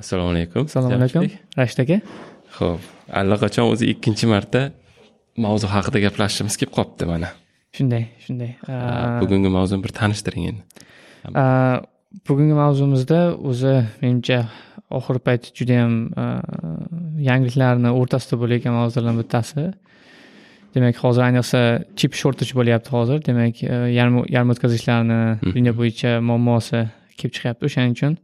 assalomu alaykum. Assalomu alaykum. Rashid aka. Ho'p allaqachon o'zi ikkinchi marta mavzu haqida gaplashishimiz kelib qolibdi mana. Shunday shunday. Bugungi mavzuni bir tanishtiring endi. bugungi mavzumizda o'zi menimcha oxirgi payt judayam yangiliklarni o'rtasida bo'layotgan mavzulardan bittasi. Demak hozir ayniqsa chip shortage bo'lyapti hozir. Demak yarim o'tkazgichlarni dunyo bo'yicha muammosi kelib chiqyapti o'shaning uchun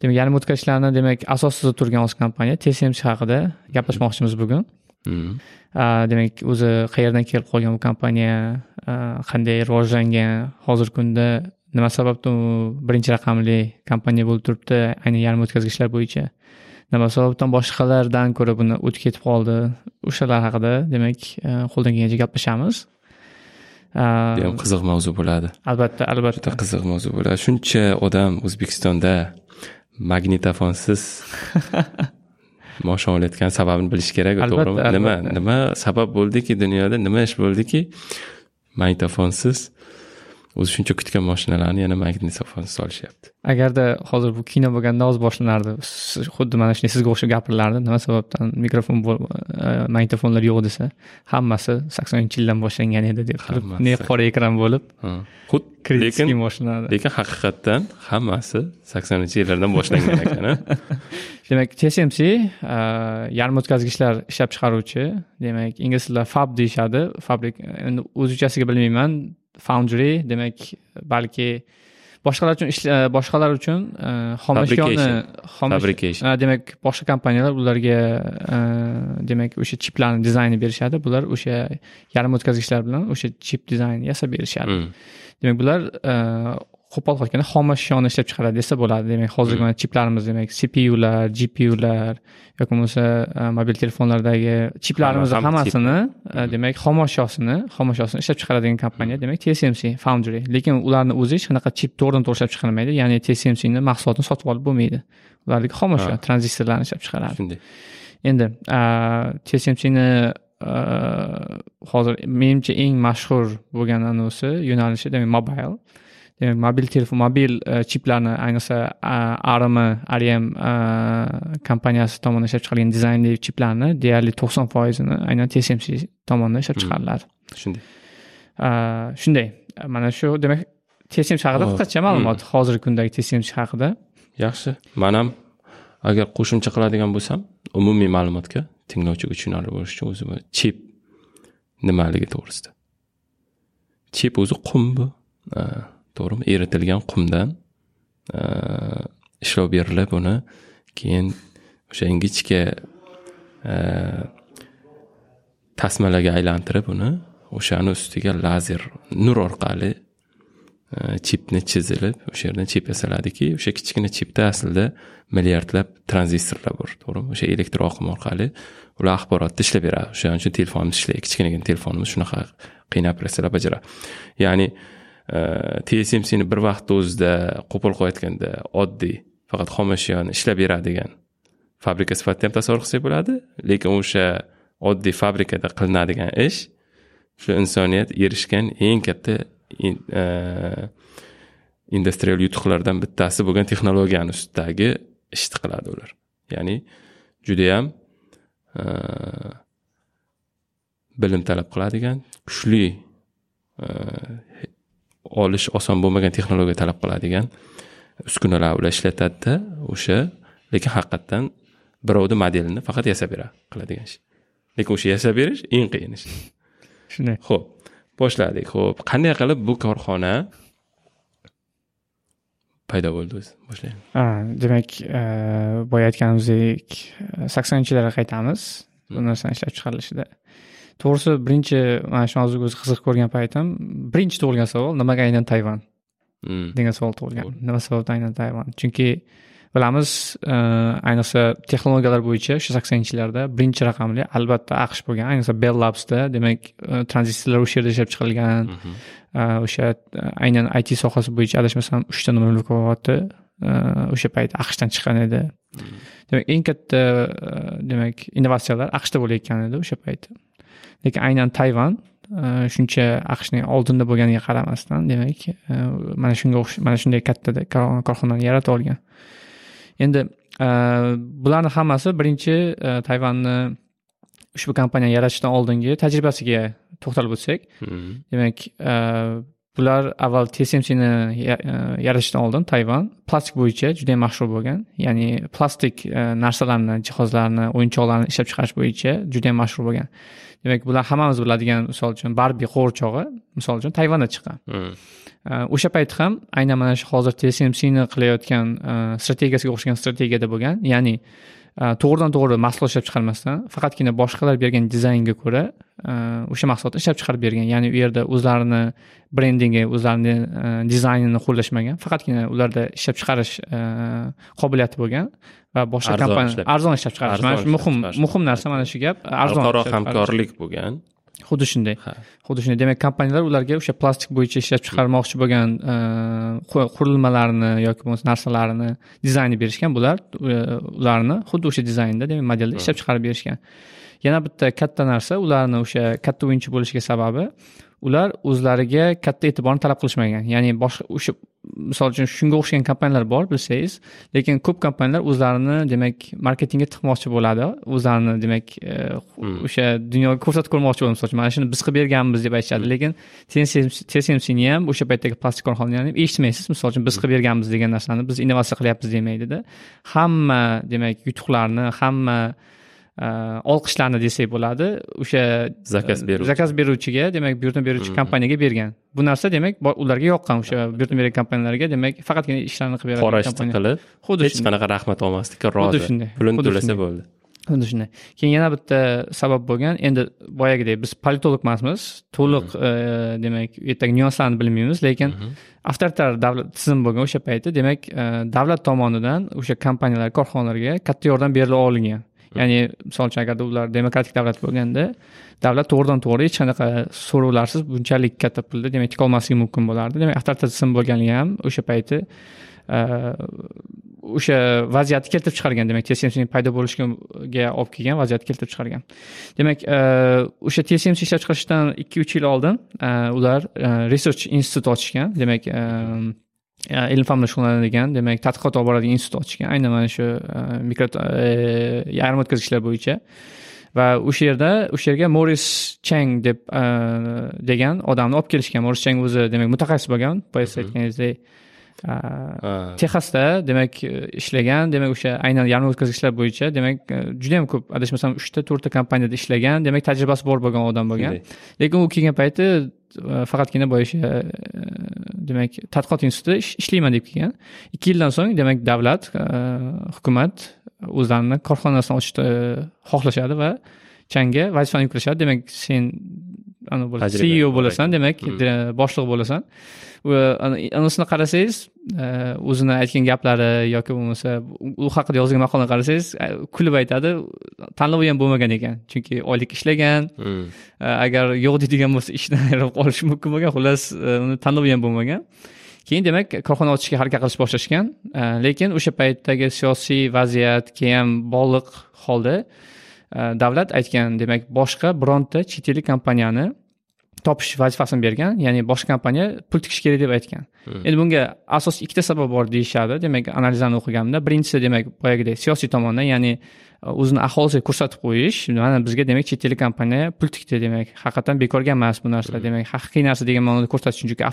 demak yarim o'tkazgichlarni demak asosida turgan o'zi kompaniya tsmc haqida gaplashmoqchimiz bugun. Hmm. demak o'zi qayerdan kelib qolgan bu kompaniya qanday rivojlangan hozirgi kunda nima sababdan u birinchi raqamli kompaniya bo'lib turibdi aynan yarim o'tkazgichlar bo'yicha. Nima sababdan boshqalardan ko'ra buni o'tib ketib qoldi o'shalar haqida demak qo'ldan kelgancha gaplashamiz. Judayam qiziq mavzu bo'ladi. Albatta albatta. Juda qiziq mavzu bo'ladi. Shuncha odam o'zbekistonda magnitofonsiz moshina olayotgan sababini bilish kerak to'g'rimi? Nima nima sabab bo'ldiki dunyoda? Nima ish bo'ldiki? Magnitofonsiz o'zi shuncha kutgan mashinalarni yana magnitofonsiz solishyapti agarda hozir bu kino bo'lganda hozir boshlanardi xuddi mana shunday sizga o'xshab gapirilardi nima sababdan mikrofon e, magnitofonlar yo'q desa hammasi saksoninchi yildan boshlangan edi deb ne qora ekran bo'lib xuddi lekin lekin haqiqatdan hammasi saksoninchi yillardan boshlangan ekan demak tsmc e, yarim o'tkazgichlar ishlab chiqaruvchi demak ingliz tilida fab deyishadi. Fabrik endi o'zbekchasiga bilmayman foundry demak balki boshqalar uchun boshqalar uchun e, xom ashyoni demak boshqa kompaniyalar ularga e, demak o'sha chiplarni dizaynini berishadi. Bular o'sha yarim o'tkazgichlar bilan o'sha chip dizaynini yasab berishadi. Hmm. demak bular e, qo'pol qilib xom ashyoni ishlab chiqaradi desa bo'ladi. Demak hozirgi mana chiplarimiz demak cpular gpular yoki bo'lmasa mobil telefonlardagi chiplarimizni hammasini demak xom ashyosini xom ashyosini ishlab chiqaradigan kompaniya demak tsmc foundry. Lekin ularni o'zi hech qanaqa chip to'g'ridan to'g'ri ishlab chiqarmaydi ya'ni tsmcni mahsulotini sotib olib bo'lmaydi. Ularniki xom ashyo tranzistorlarni ishlab chiqaradi. Shunday. Endi tsmcni hozir menimcha eng mashhur bo'lgan anavisi yo'nalishi demak mobil demak mobil telefon mobil e, chiplarni ayniqsa arm rm kompaniyasi tomonidan ishlab chiqarilgan dizaynli chiplarni deyarli to'qson foizini aynan tsmc tomonidan ishlab hmm. chiqariladi. Shunday. Shunday. Mana shu demak tsmc haqida oh, qisqacha ma'lumot hmm. hozirgi kundagi tsmc haqida. Yaxshi. Man ham agar qo'shimcha qiladigan bo'lsam umumiy ma'lumotga tinglovchiga tushunarli bo'lishi uchun o'zi chip nimaligi to'g'risida. Chip o'zi qum bu to'g'rimi? Eritilgan qumdan e, ishlov berilib uni keyin o'sha ingichka e, tasmalarga aylantirib uni o'shani ustiga lazer nur orqali e, chipni chizilib o'sha yerdan chip yasaladiki o'sha kichkina chipda aslida milliardlab tranzistorlar bor to'g'rimi? O'sha elektr oqim orqali ular axborotni ishlab beradi. O'shaning uchun telefonimiz ishlaydi kichkinagina telefonimiz shunaqa qiyin operatsiyalar bajaradi. Ya'ni Э, tsmcni bir vaqtni o'zida qo'pol qilayotganda oddiy faqat xomashyoni ishlab beradigan fabrika sifatida ham tasavvur qilsak bo'ladi lekin o'sha oddiy fabrikada qilinadigan ish shu insoniyat erishgan eng katta e, industrial yutuqlardan bittasi bo'lgan texnologiyani ustidagi ishni qiladi ular. Ya'ni judayam e, bilim talab qiladigan kuchli e, olish oson bo'lmagan texnologiya talab qiladigan uskunalar ular ishlatadida o'sha lekin haqiqatdan birovni modelini faqat yasab bera qiladigan ish. Lekin o'sha yasab berish eng qiyin ish. Shunday. Ho'p boshladik. Ho'p qanday qilib bu korxona paydo bo'ldi o'zi? Boshlaymiz. Demak boya aytganimizdek saksoninchi yillarga qaytamiz. Bu narsani ishlab chiqarilishida to'g'risi birinchi mana shu mavzuga o'zi qiziqib ko'rgan paytim birinchi tug'ilgan savol nimaga aynan tayvan? Hmm. degan savol tug'ilgan. Nima sababdan aynan tayvan? Chunki bilamiz e, ayniqsa texnologiyalar bo'yicha shu saksoninchi yillarda birinchi raqamli albatta aqsh bo'lgan ayniqsa bell labsda demak e, tranzistorlar o'sha yerda ishlab chiqarilgan mhm. e, o'sha aynan it sohasi bo'yicha adashmasam uchta mamlakati o'sha payt aqshdan chiqqan edi. Hmm. demak eng katta demak innovatsiyalar aqshda bo'layotgan edi o'sha payt lekin aynan tayvan e, shuncha aqshning oldinda bo'lganiga qaramasdan demak e, mana shunga mana shunday katta korxonani yaratib olgan endi bularni hammasi birinchi e, tayvanni ushbu kompaniyani yaratishdan oldingi tajribasiga to'xtalib o'tsak Hmm. demak e, bular avval tsmcni ya- e, yaratishdan oldin tayvan plastik bo'yicha juda yam mashhur bo'lgan ya'ni plastik e, narsalarni jihozlarni o'yinchoqlarni ishlab chiqarish bo'yicha juda yam mashhur bo'lgan demak bular hammamiz biladigan misol uchun barbi qo'g'irchog'i misol uchun tayvanda chiqqan Hmm. Э, o'sha payt ham aynan mana shu hozir tsmcni qilayotgan e, strategiyasiga o'xshagan strategiyada bo'lgan ya'ni to'g'ridan to'g'ri mahsulot ishlab chiqarmasdan faqatgina boshqalar bergan dizaynga ko'ra e, o'sha mahsulotni ishlab chiqarib bergan. Ya'ni u yerda o'zlarini brendingi o'zlarini e, dizaynini qo'llashmagan faqatgina ularda ishlab chiqarish e, qobiliyati bo'lgan va boshqa kompaniya arzon ishlab chiqarish. Mana shu muhim muhim narsa mana shu gap. Arzon xalqaro hamkorlik bo'lgan xuddi shunday. Xuddi shunday. Demak kompaniyalar ularga o'sha plastik bo'yicha ishlab chiqarmoqchi bo'lgan e, qu- qurilmalarni yoki bo'lmasa narsalarni dizaynni berishgan bular e, ularni xuddi o'sha dizaynda demak modelda ishlab chiqarib berishgan. Yana bitta katta narsa ularni o'sha katta o'yinchi bo'lishiga sababi ular o'zlariga katta e'tiborni talab qilishmagan. Ya'ni boshqa o'sha misol uchun shunga o'xshagan kompaniyalar bor bilsangiz lekin ko'p kompaniyalar o'zlarini demak marketingga tiqmoqchi bo'ladi o'zlarini demak e, o'sha dunyoga ko'rsatib ko'rmoqchi bo'ladi. Misol uchun mana shuni biz qilib berganmiz deb aytishadi lekin tsmcni ham o'sha paytdagi plastik korxonani ham eshitmaysiz. Misol uchun biz qilib berganmiz degan narsani biz innovatsiya qilyapmiz demaydida. Hamma demak yutuqlarni hamma olqishlarni desak bo'ladi o'sha Zakaz beruvchi. zakaz beruvchiga demak buyurtma beruvchi kompaniyaga bergan bu narsa demak ularga yoqqan o'sha buyurtma bergan kompaniyalarga demak faqatgina ishlarni qilib qora beradigan ishni qilib xuddi hech qanaqa rahmat olmaslikka Xuddi rozi shunday. pulini Xuddi to'lasa bo'ldi xuddi shunday keyin yana bitta sabab bo'lgan endi boyagidek biz politolog emasmiz to'liq demak u yerdagi nyuanslarni bilmaymiz lekin avtoritar davlat tizim bo'lgan o'sha paytda demak davlat tomonidan o'sha kompaniyalar korxonalarga katta yordam berila olingan ya'ni misol uchun agarda ular demokratik davlat bo'lganda davlat to'g'ridan to'g'ri hech qanaqa so'rovlarsiz bunchalik katta pulni demak tikolmasligi mumkin bo'lardi. Demak avtoritar tizim bo'lganligi ham o'sha payti o'sha vaziyatni keltirib chiqargan. Demak tsmc paydo bo'lishiga olib kelgan vaziyatni keltirib chiqargan. Demak o'sha tsmc ishlab chiqarishdan ikki uch yil oldin ular research institut ochishgan. Demak e, ilm fan bilan shug'ullanadigan demak tadqiqot olib boradigan institut ochishgan aynan mana shu e, mikro e, yarim o'tkazgichlar bo'yicha. Va o'sha yerda o'sha yerga moris chang deb e, degan odamni olib kelishgan. Moris chang o'zi demak mutaxassis bo'lgan. Boyagi aytganingizdek e, Ha. texasda demak ishlagan. Demak o'sha aynan yarim o'tkazgichlar bo'yicha demak e, juda yam ko'p adashmasam uchta to'rtta kompaniyada ishlagan demak tajribasi bor bo'lgan odam bo'lgan. Lekin u kelgan payti faqatgina boya o'sha e, demak tadqiqot institutida ish- ishlayman deb kelgan. Ikki yildan so'ng demak davlat e, hukumat o'zlarini korxonasini ochishni xohlashadi va changga vazifani yuklashadi. Demak sen ceo bo'lasan demak Hmm. boshliq bo'lasan. Va ana- anasini qarasangiz e, o'zini aytgan gaplari yoki bo'lmasa u haqida yozgan maqolani qarasangiz kulib aytadi tanlovi ham bo'lmagan ekan chunki oylik ishlagan. Hmm. agar yo'q deydigan bo'lsa ishdan ayrilib qolishi mumkin bo'lgan xullas e, uni tanlovi ham bo'lmagan. Keyin demak korxona ochishga harakat qilish boshlashgan. Lekin o'sha paytdagi siyosiy vaziyatga ham bog'liq holda e, davlat aytgan demak boshqa bironta chet ellik kompaniyani topish vazifasini bergan ya'ni boshqa kompaniya pul tikish kerak deb aytgan. Endi bunga asosiy ikkita sabab bor deyishadi. Demak analizlarni o'qiganimda birinchisi demak boyagidek siyosiy tomondan ya'ni o'zini aholisiga ko'rsatib qo'yish mana bizga demak chet ellik kompaniya pul tikdi demak haqiqatdan bekorga emas bu narsa demak haqiqiy narsa degan ma'noda ko'rsatish uchun chunki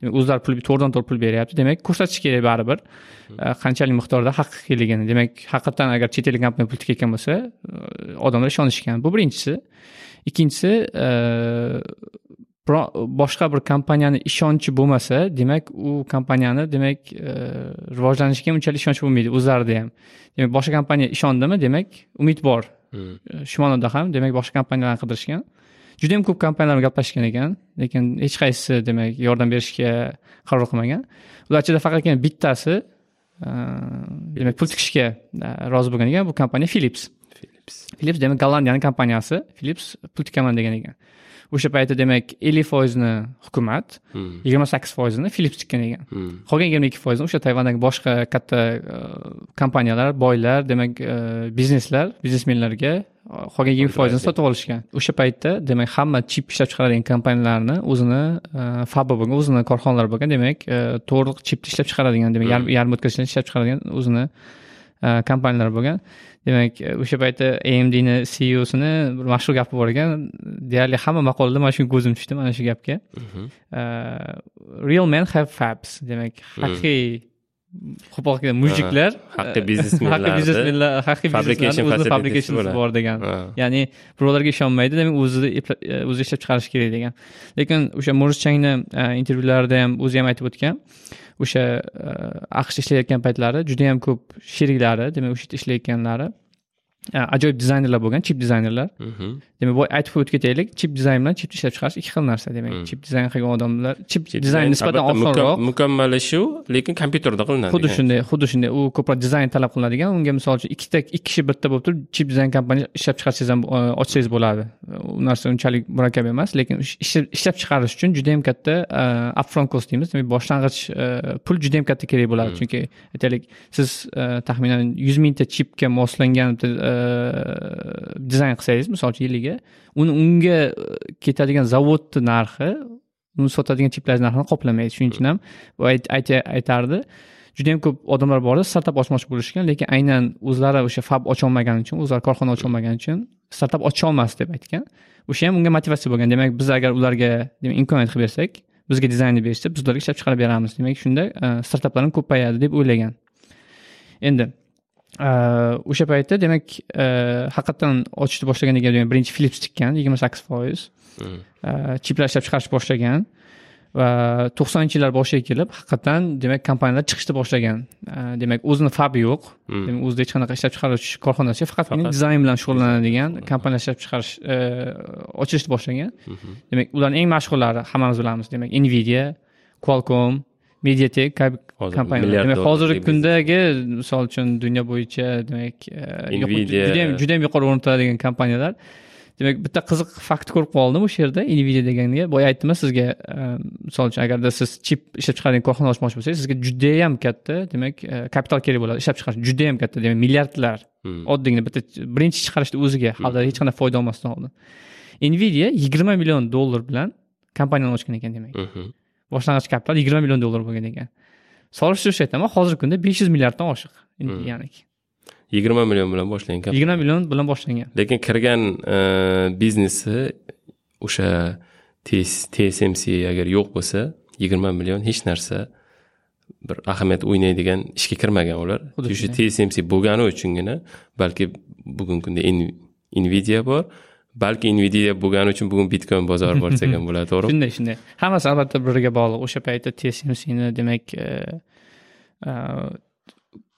demak o'zlari pul to'g'ridan to'g'ri pul beryapti demak ko'rsatish kerak baribir. Qanchalik miqdorda haqiqiyligini demak haqiqatdan agar chet ellik kompaniya pul tikayotgan bo'lsa odamlar ishonishgan. Bu birinchisi. Ikkinchisi boshqa bir kompaniyani ishonchi bo'lmasa demak u kompaniyani demak e, rivojlanishiga unchalik ishonch bo'lmaydi. O'zlarida ham. Demak boshqa kompaniya ishondimi demak umid bor. Hmm. E, shu ma'noda ham demak boshqa kompaniyalarni qidirishgan juda yam ko'p kompaniyalar bilan gaplashgan ekan lekin hech qaysisi demak yordam berishga qaror qilmagan. Ular ichida faqatgina bittasi e, demak pul tikishga rozi bo'lgan ekan bu kompaniya philips. Philips. philips demak gollandiyani kompaniyasi philips pul tikaman degan ekan o'sha paytda demak ellik foizni hukumat Hmm. yigirma sakkiz foizini philips tikkan ekan Hmm. qolgan yigirma ikki foizni o'sha tayvandagi boshqa katta e, kompaniyalar boylar demak e, bizneslar biznesmenlarga e, qolgan yigirma foizini sotib olishgan. O'sha paytda demak hamma chip ishlab chiqaradigan kompaniyalarni o'zini fabi bo'lgan o'zini korxonalari bo'lgan demak to'liq chipni ishlab chiqaradigan demak yarim yarim o'tkazgichlarni ishlab chiqaradigan o'zini kompaniyalar bo'lgan demak e, o'sha paytda amdni ceosini bir mashhur gapi bor ekan. Deyarli hamma maqolada mana shunga ko'zim tushdi mana shu gapga. Mhm. real men have fabs. Demak haqiqiy qo'pol mujiklar haqiqiy biznesmenlarni. Haqiqiy biznesmenlar haqiqiy biznesmenlarni o'zini bor degan. Ya'ni birovlarga ishonmaydi demak epla- e, o'zi ishlab chiqarishi kerak degan. Lekin o'sha moris changni e, intervyularida ham o'zi ham aytib o'tgan. O'sha e, aqshda ishlayotgan paytlari juda yam ko'p sheriklari demak o'sha yerda ishlayotganlari ajoyib dizaynerlar bo'lgan chip dizaynerlar. Mhm. demak aytib o'tib ketaylik chip dizayn bilan chipni ishlab chiqarish ikki xil narsa demak. Hmm. chip dizayn qilgan odamlar chip dizayn nisbatan osonroq mukammali shu lekin kompyuterda qilinadi xuddi shunday xuddi shunday u ko'proq dizayn talab qilinadigan unga misol uchun ikkita ikki kishi birga bo'lib turib chip dizayn kompaniya ishlab chiqarsangiz ham e, ochsangiz bo'ladi. U narsa unchalik murakkab emas lekin ish- ish- ishlab chiqarish uchun juda yam katta e, upfront cost deymiz. Demak boshlang'ich e, pul juda yam katta kerak bo'ladi. Chunki aytaylik siz taxminan yuz mingta chipga moslangan bitta dizayn qilsangiz misol uchun yiliga uni unga e, ketadigan zavodni narxi uni sotadigan chiplar narxini qoplamaydi. Shuning uchun ham u ayta- aytardi. Juda yam ko'p odamlar bor startap ochmoqchi bo'lishgan lekin aynan o'zlari o'sha fab ocholmagani uchun o'zlari korxona ocholmagani uchun startap ocholmas deb aytgan. O'sha ham unga motivatsiya bo'lgan. Demak biz agar ularga demak imkoniyat qilib bersak bizga dizaynni berishsa biz ularga ishlab chiqarib beramiz. Demak shunda e, startaplar ko'payadi deb o'ylagan. Endi o'sha paytda demak e, haqiqatdan ochishni boshlagandan keyin demak birinchi philips tikkan yigirma sakkiz foiz. E, chiplar ishlab chiqarishni boshlagan va to'qsoninchi yillar boshiga kelib haqiqatdan demak kompaniyalar chiqishni boshlagan. Demak o'zini fabi yo'q. Mhm. demak o'zida hech qanaqa ishlab chiqaruvchi korxonasi yo'q. Faqat Faqat- dizayn bilan shug'ullanadigan kompaniya ishlab chiqarish e, ochishni boshlagan. Demak ularning eng mashhurlari hammamiz bilamiz demak nvidia qualcomm mediatek kabi kompaniyalar demak hozirgi kundagi misol uchun dunyo bo'yicha demak e, judayam judayam yuqori o'rin tutadigan kompaniyalar. Demak bitta qiziq fakt ko'rib qoldim o'sha yerda nvidia deganiga. Boya aytdim sizga e, misol uchun agarda siz chip ishlab chiqaradigan korxona ochmoqchi bo'lsangiz sizga judayam katta demak e, kapital kerak bo'ladi ishlab chiqarish. Judayam katta demak milliardlar. Mhm. oddiygina bitta birinchi chiqarishni o'ziga hali hech qanday foyda olmasdan oldin nvidia yigirma million dollar bilan kompaniyani ochgan ekan demak. Mhm. Boshlang'ich kapital yigirma million dollar bo'lgan ekan. Solishtirishni aytaman hozirgi kunda besh yuz milliarddan oshiq. Nvidianiki yigirma million bilan boshlangan yigirma million bilan boshlangan. Lekin kirgan e, biznesi o'sha TS- tsmc agar yo'q bo'lsa yigirma million hech narsa bir ahamiyat o'ynaydigan ishga kirmagan ular. Shu tsmc bo'lgani uchungina balki bugungi kunda nvidia bor balki nvidia bo'lgani uchun bugun bitcoin bozori bor desak ham bo'ladi to'g'rimi shunday shunday. Hammasi albatta bir biriga bog'liq. O'sha paytda tsmcni demak e, e,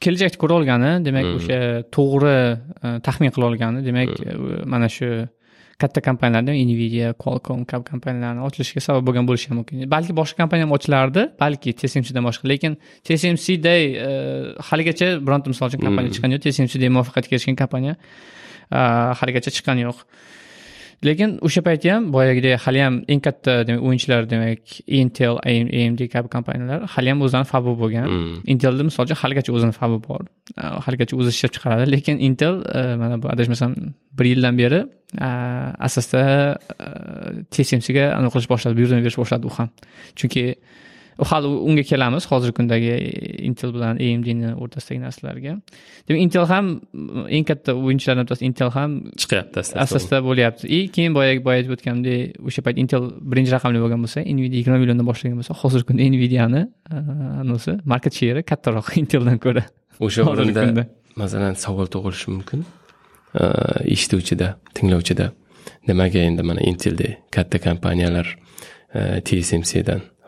kelajakni ko'ra olgani demak Hmm. o'sha to'g'ri e, taxmin qila olgani demak e, mana shu katta kompaniyalardan nvidia qualcomm kabi kompaniyalarni ochilishiga sabab bo'lgan bo'lishi ham mumkin. Balki boshqa kompaniya ham ochilardi balki tsmcdan boshqa lekin tsmcday haligacha bironta misol uchun kompaniya Hmm. chiqqani yo'q. Tsmcday muvaffaqiyatga erishgan kompaniya haligacha chiqqani yo'q lekin o'sha paytda ham boyagidek hali ham eng katta demak o'yinchilar demak intel amd kabi kompaniyalar hali ham o'zlarini fabi bo'lgan. Mm. intelda misol uchun haligacha o'zini fabi bor. Haligacha o'zi ishlab chiqaradi. Lekin intel mana bu adashmasam bir yildan beri asosda tsmcga anaqa qilish boshladi buyurtma berish boshladi u ham. Chunki hali unga kelamiz hozirgi kundagi intel bilan amdni o'rtasidagi narsalarga. Demak intel ham eng katta o'yinchilardan bittasi intel ham chiqyapti asta asosda bo'lyapti. И keyin boya boya aytib o'tganimdek o'sha payt intel birinchi raqamli bo'lgan bo'lsa nvidia yigirma milliondan boshlagan bo'lsa hozirgi kunda nvidiani anisi market sheri kattaroq inteldan ko'ra. O'sha o'rinda masalan savol tug'ilishi mumkin. Eshituvchida tinglovchida. Nimaga endi mana inteldek katta kompaniyalar e,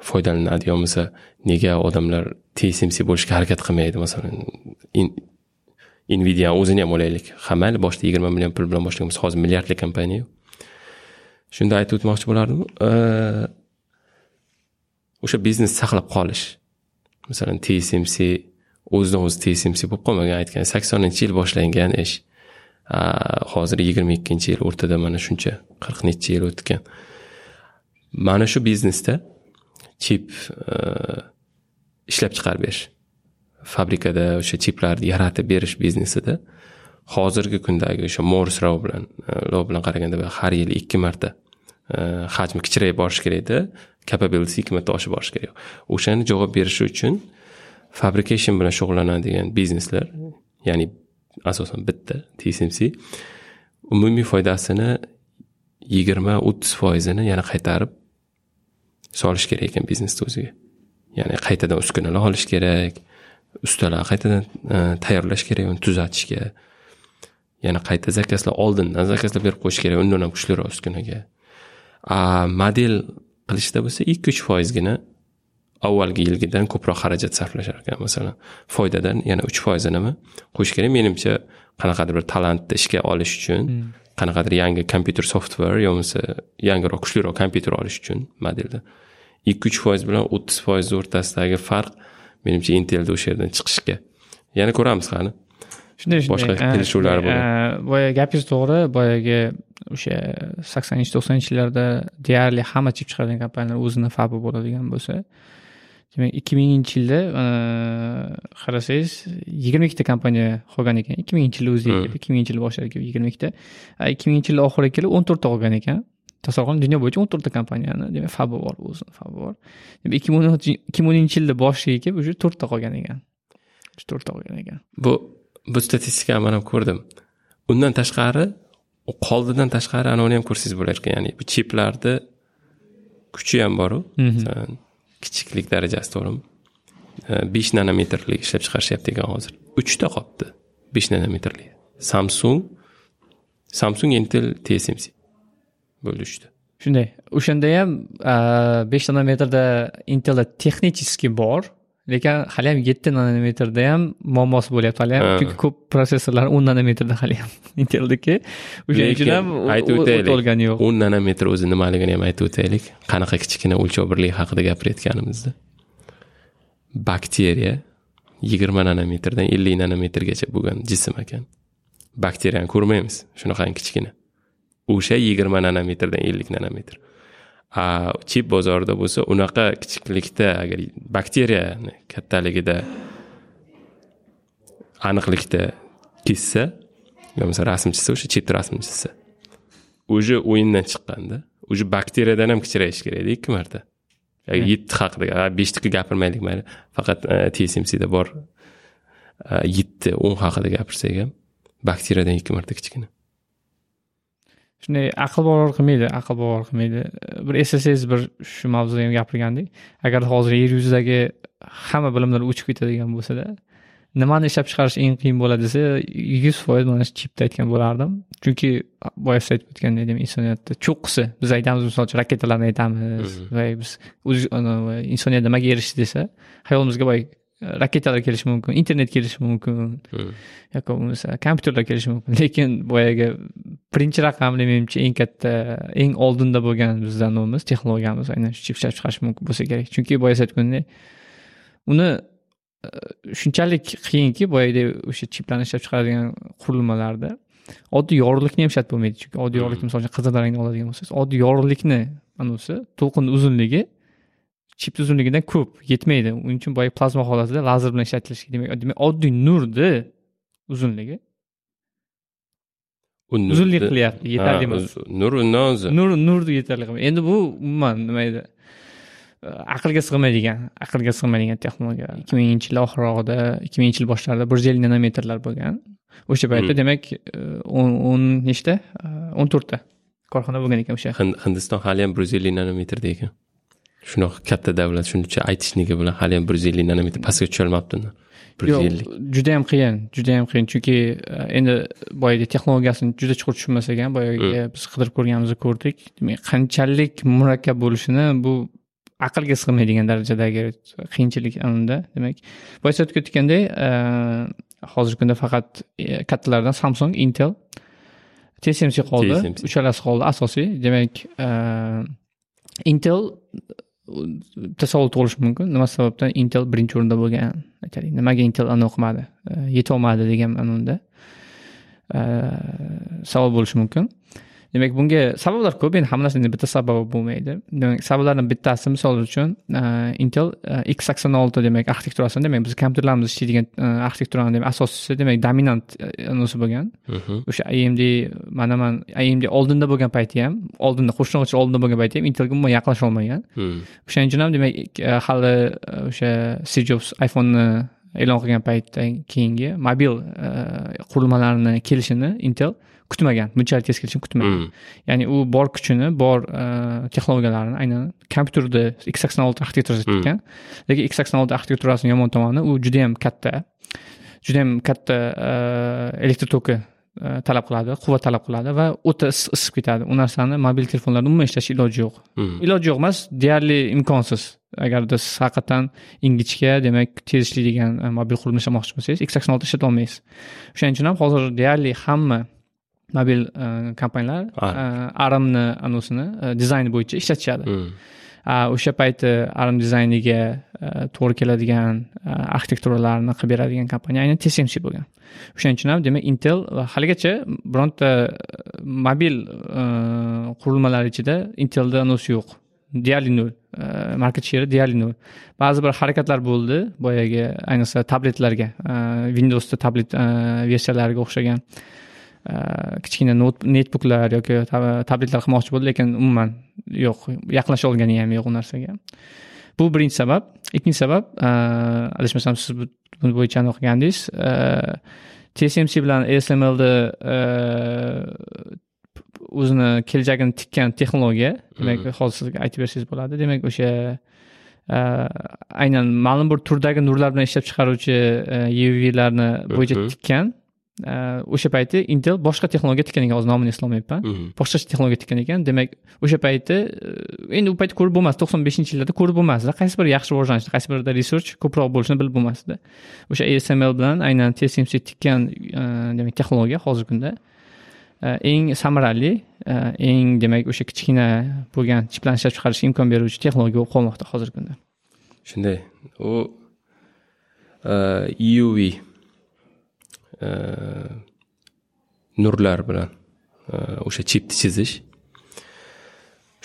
foydalanadi yo bo'lmasa nega odamlar tsmc bo'lishga harakat qilmaydi? Masalan nvidia o'zini ham olaylik. Ha boshida yigirma million pul bilan boshlagan bo'lsa hozir milliardli kompaniya shunda aytib o'tmoqchi bo'lardim o'sha biznes saqlab qolish. Masalan tsmc o'zidan o'zi tsmc bo'lib qolmagan aytgan saksoninchi yil boshlangan ish. Hozir yigirma ikkinchi yil o'rtada mana shuncha qirq necha yil o'tgan. Mana shu biznesda chip e, ishlab chiqarib berish. Fabrikada o'sha chiplarni yaratib berish biznesida. Hozirgi kundagi o'sha mors rov bilan e, rov bilan qaraganda har yili ikki marta e, hajmi kichrayib borishi kerakda capability ikki marta oshib borishi kerak. O'shani javob berishi uchun fabrication bilan shug'ullanadigan bizneslar ya'ni asosan bitta tsmc umumiy foydasini yigirma o'ttiz foizini yana qaytarib solish kerak ekan biznesni o'ziga ya'ni qaytadan uskunalar olish kerak ustalar qaytadan e, tayyorlash kerak uni tuzatishga. Yana qayta zakazlar oldindan zakazlar berib qo'yish kerak undan ham kuchliroq uskunaga. A model qilishda bo'lsa ikki uch foizgina avvalgi yilgidan ko'proq xarajat sarflashar ekan. Masalan foydadan yana uch foizinimi qo'yish kerak. Menimcha qanaqadir bir talantni ishga olish uchun. Hmm. Qanaqadir yangi kompyuter software yo bo'lmasa yangiroq kuchliroq kompyuter olish uchun modelda. Ikki uch foiz bilan o'ttiz foizni o'rtasidagi farq menimcha intelda o'sha yerdan chiqishga. Yana ko'ramiz hali shunday shunday. Boshqa kelishuvlar bo'ladi. boya gapingiz to'g'ri. Boyagi o'sha saksoninchi to'qsoninchi yillarda deyarli hamma chip chiqaradigan kompaniyalar o'zini fabi bo'ladigan bo'lsa demak ikki minginchi yilda qarasangiz yigirma ikkita kompaniya qolgan ekan. Ikki minginchi yilda o'ziga kelib ikki minginchi yil boshlarida kelib yigirma ikkita. Ikki minginchi yilni oxiriga kelib o'n to'rtta qolgan ekan. Tasavvur qiling dunyo bo'yicha o'n to'rtta kompaniyani demak fabi bor o'zini fabi bor. Demak ikki ming ikki ming o'ninchi yilda boshiga kelib уже to'rtta qolgan ekan. To'rtta qolgan ekan. Bu bu statistikani man ham ko'rdim. Undan tashqari qoldidan tashqari anavini ham ko'rsangiz bo'lar ekan. Ya'ni bu chiplarni kuchi ham boru. Mhm. Kichiklik darajasi to'g'rimi besh nanometrli ishlab chiqarishyapti ekan hozir. Uchta qolibdi besh nanometrli samsung samsung intel tsmc bo'ldi uchta. Shunday. O'shanda ham besh nanometrda intelda texnicheski bor. Lekin hali ham yetti nanometrda ham muammosi bo'lyapti. Hali ham chunki ko'p protsessorlar o'n nanometrda hali ham inteldiki o'shaning uchun ham aytib o'taylik yo'q. o'n nanometr o'zi nimaligini ham aytib o'taylik. Qanaqa kichkina o'lchov birligi haqida gapirayotganimizda. Bakteriya yigirma nanometrdan ellik nanometrgacha bo'lgan jism ekan. Bakteriyani ko'rmaymiz shunaqangi kichkina. O'sha yigirma nanometrdan ellik nanometr chip bozorida bo'lsa unaqa kichiklikda agar bakteriyani kattaligida aniqlikda kessa bo'lmasa rasm chizsa o'sha chipni rasmini chizsa уже o'yindan chiqqanda уже bakteriyadan ham kichrayishi kerakda ikki marta. Yetti haqida beshniki gapirmaylik mayli faqat tsmcda bor yetti o'n haqida gapirsak ham bakteriyadan ikki marta kichkina shunday aql bovar qilmaydi aql bovar qilmaydi bir eslasangiz bir shu mavzuda ham gapirgandik agar hozir yer yuzidagi hamma bilimlar o'chib ketadigan bo'lsada nimani ishlab chiqarish eng qiyin bo'ladi desa yuz foiz mana shu chipni aytgan bo'lardim. Chunki boya siz aytib o'tgandek demak insoniyatni cho'qqisi biz aytamiz misol uchun raketalarni aytamiz va biz insoniyat nimaga erishdi desa hayolimizga boya raketalar kelishi mumkin internet kelishi mumkin. Yoki bo'lmasa kompyuterlar kelishi mumkin. Lekin boyagi birinchi raqamli menimcha eng katta eng oldinda bo'lgan bizni nimamiz texnologiyamiz aynan shu chip ishlab chiqarish mumkin bo'lsa kerak. Chunki boya siz aytgandek uni e, shunchalik qiyinki boyagidek o'sha chiplarni ishlab chiqaradigan qurilmalarda oddiy yorug'likni ham shart bo'lmaydi. Chunki oddiy yorug'likni misol uchun qizil rangni oladigan bo'lsangiz oddiy yorug'likni anavisi to'lqin uzunligi chip uzunligidan ko'p yetmaydi. Uning uchun boya plazma holatida lazer bilan ishlatilishi demak demak oddiy nurni uzunligi. Uzunlik qilyapti yetarli emas. nur undan o'zi nur nurni yetarli qilmaydi. Endi bu umuman nima edi? Aqlga sig'maydigan aqlga sig'maydigan texnologiya. ikki minginchi yil oxirrog'ida ikki minginchi yil boshlarida bir yuz ellik nanometrlar bo'lgan. O'sha paytda hmm. demak o'n nechta? O'n to'rtta korxona bo'lgan ekan o'sha. Hindiston hali ham bir yuz ellik nanometrda ekan shunaqa katta davlat shuncha aytishniki bilan hali ham bir yuz ellik nanometr pastga tusholmabdi bir yuz ellik judayam qiyin judayam qiyin. Chunki e, endi boyagi texnologiyasini juda chuqur tushunmasak ham boyagi biz qidirib ko'rganimizni ko'rdik. Demak qanchalik murakkab bo'lishini bu aqlga sig'maydigan darajadagi qiyinchilik unda demak boya aytib ketgandek e, hozirgi kunda faqat e, kattalardan samsung intel tsmc qoldi. Uchalasi qoldi asosiy. Demak intel tasavvur tug'ilishi mumkin. Nima sababdan intel birinchi o'rinda bo'lgan? Aytaylik nimaga intel ani o'qimadi? E, yetolmadi degan unda e, savol bo'lishi mumkin. Demak bunga sabablar ko'p endi hammasini bitta sababi bo'lmaydi. Demak sabablardan bittasi misol uchun intel x sakson olti demak arxitekturasini demak biz kompyuterlarimiz ishlaydigan arxitekturani demak asoschisi demak dominant anisi bo'lgan. O'sha amd mana man amd oldinda bo'lgan payti ham oldinda qo'shni oldinda bo'lgan payti ham intelga umuman yaqinlasha olmagan. O'shaning uchun ham demak hali o'sha steve jobs iphoneni e'lon qilgan paytdan keyingi mobil qurilmalarni kelishini intel kutmagan bunchalik tez kelishini kutmagan Mm. ya'ni u bor kuchini bor texnologiyalarini aynan kompyuterda x sakson olti arxitekturasida Hmm. tikkan lekin x sakson olti arxitekturasini yomon tomoni u judayam katta judayam katta eh, elektr toki eh, talab qiladi quvvat talab qiladi va o'ta isib ketadi u narsani mobil telefonlarda umuman ishlashi iloji yo'q Mm. iloji yo'q emas deyarli imkonsiz agarda siz haqiqatdan ingichka demak tez ishlaydigan mobil qurilma ishlamoqchi bo'lsangiz x sakson olti ishlata olmaysiz o'shaning uchun ham hozir deyarli hamma mobil eh, kompaniyalar eh, armni anusini eh, dizayni bo'yicha ishlatishadi Mm. A, o'sha payti arm dizayniga to'g'ri keladigan arxitekturalarni qilib beradigan kompaniya aynan tsmc bo'lgan. O'shaning uchun ham demak intel va haligacha bironta mobil qurilmalar ichida intelda anonsi yo'q. Deyarli nol market sheri deyarli nol ba'zi bir harakatlar bo'ldi boyagi ayniqsa tabletlarga windowsda tablet versiyalariga o'xshagan kichkina not- netbooklar yoki tab- tabletlar qilmoqchi bo'ldi lekin umuman yo'q yaqinlasha olgani ham yo'q u narsaga. Bu birinchi sabab. Ikkinchi sabab eh, adashmasam siz bu- buni bo'yicha o'qigandiz. Tsmc bilan asmlni o'zini kelajagini tikkan texnologiya demak hozir sizga aytib bersangiz bo'ladi. Demak o'sha aynan ma'lum bir turdagi nurlar bilan ishlab chiqaruvchi uvlarni bo'yicha Mhm. tikkan o'sha payti intel boshqa texnologiya tikkan ekan hozir nomini eslolmayapman. Mm. boshqacha texnologiya tikkan ekan demak o'sha payti e, endi u payt ko'rib bo'lmasdi to'qson beshinchi yillarda ko'rib bo'lmasdi qaysi bir yaxshi rivojlanishni qaysi birida research ko'proq bo'lishini bilib bo'lmasdi. O'sha asml bilan aynan tsmc tikkan e, demak texnologiya hozirgi kunda e, eng samarali eng demak o'sha kichkina bo'lgan chiplarni ishlab chiqarishga imkon beruvchi texnologiya bo'lib qolmoqda hozirgi kunda. Shunday. U uv nurlar bilan uh, o'sha chipni chizish.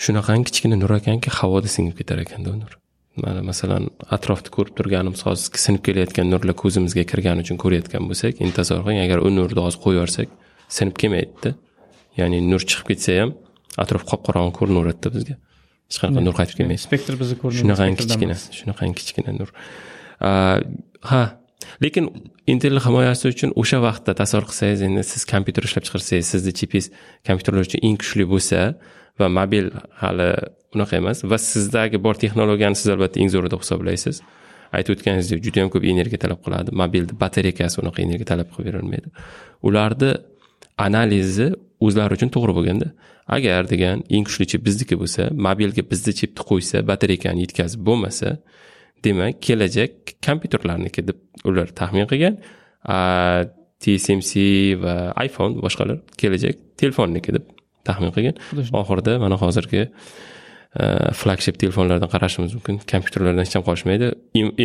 Shunaqangi kichkina nur ekanki havoda singib ketar ekanda u nur. Mana masalan atrofda ko'rib turganimiz hozir sinib kelayotgan nurlar ko'zimizga kirgani uchun ko'rayotgan bo'lsak tasavvur qiling agar u nurni hozir qo'yib yuborsak sinib kelmaydida ya'ni nur chiqib ketsa ham atrof qop qorong'i ko'rinaveradida bizga. Hech qanaqa nur qaytib kelmaydi. Spektr bizni ko'rmaydi shunaqangi kichkina shunaqangi kichkina nur. Ha lekin intelni himoyasi uchun o'sha vaqtda tasavvur qilsangiz endi siz kompyuter ishlab chiqarsangiz sizni chipingiz kompyuterlar uchun eng kuchli bo'lsa va mobil hali unaqa emas va sizdagi bor texnologiyani siz albatta eng zo'ri deb hisoblaysiz. Aytib o'tganingizdek juda yam ko'p energiya talab qiladi. Mobilni batareykasi unaqa energiya talab qilib berolmaydi ularni analizi o'zlari uchun to'g'ri bo'lganda agar degan eng kuchli chip bizniki bo'lsa mobilga bizni chipni qo'ysa batareykani yetkazib bo'lmasa demak kelajak kompyuterlarniki deb ular taxmin qilgan tsmc va iphone boshqalar kelajak telefonniki deb taxmin qilgan. Oxirida mana hozirgi flagship telefonlardan qarashimiz mumkin kompyuterlardan hech ham qolishmaydi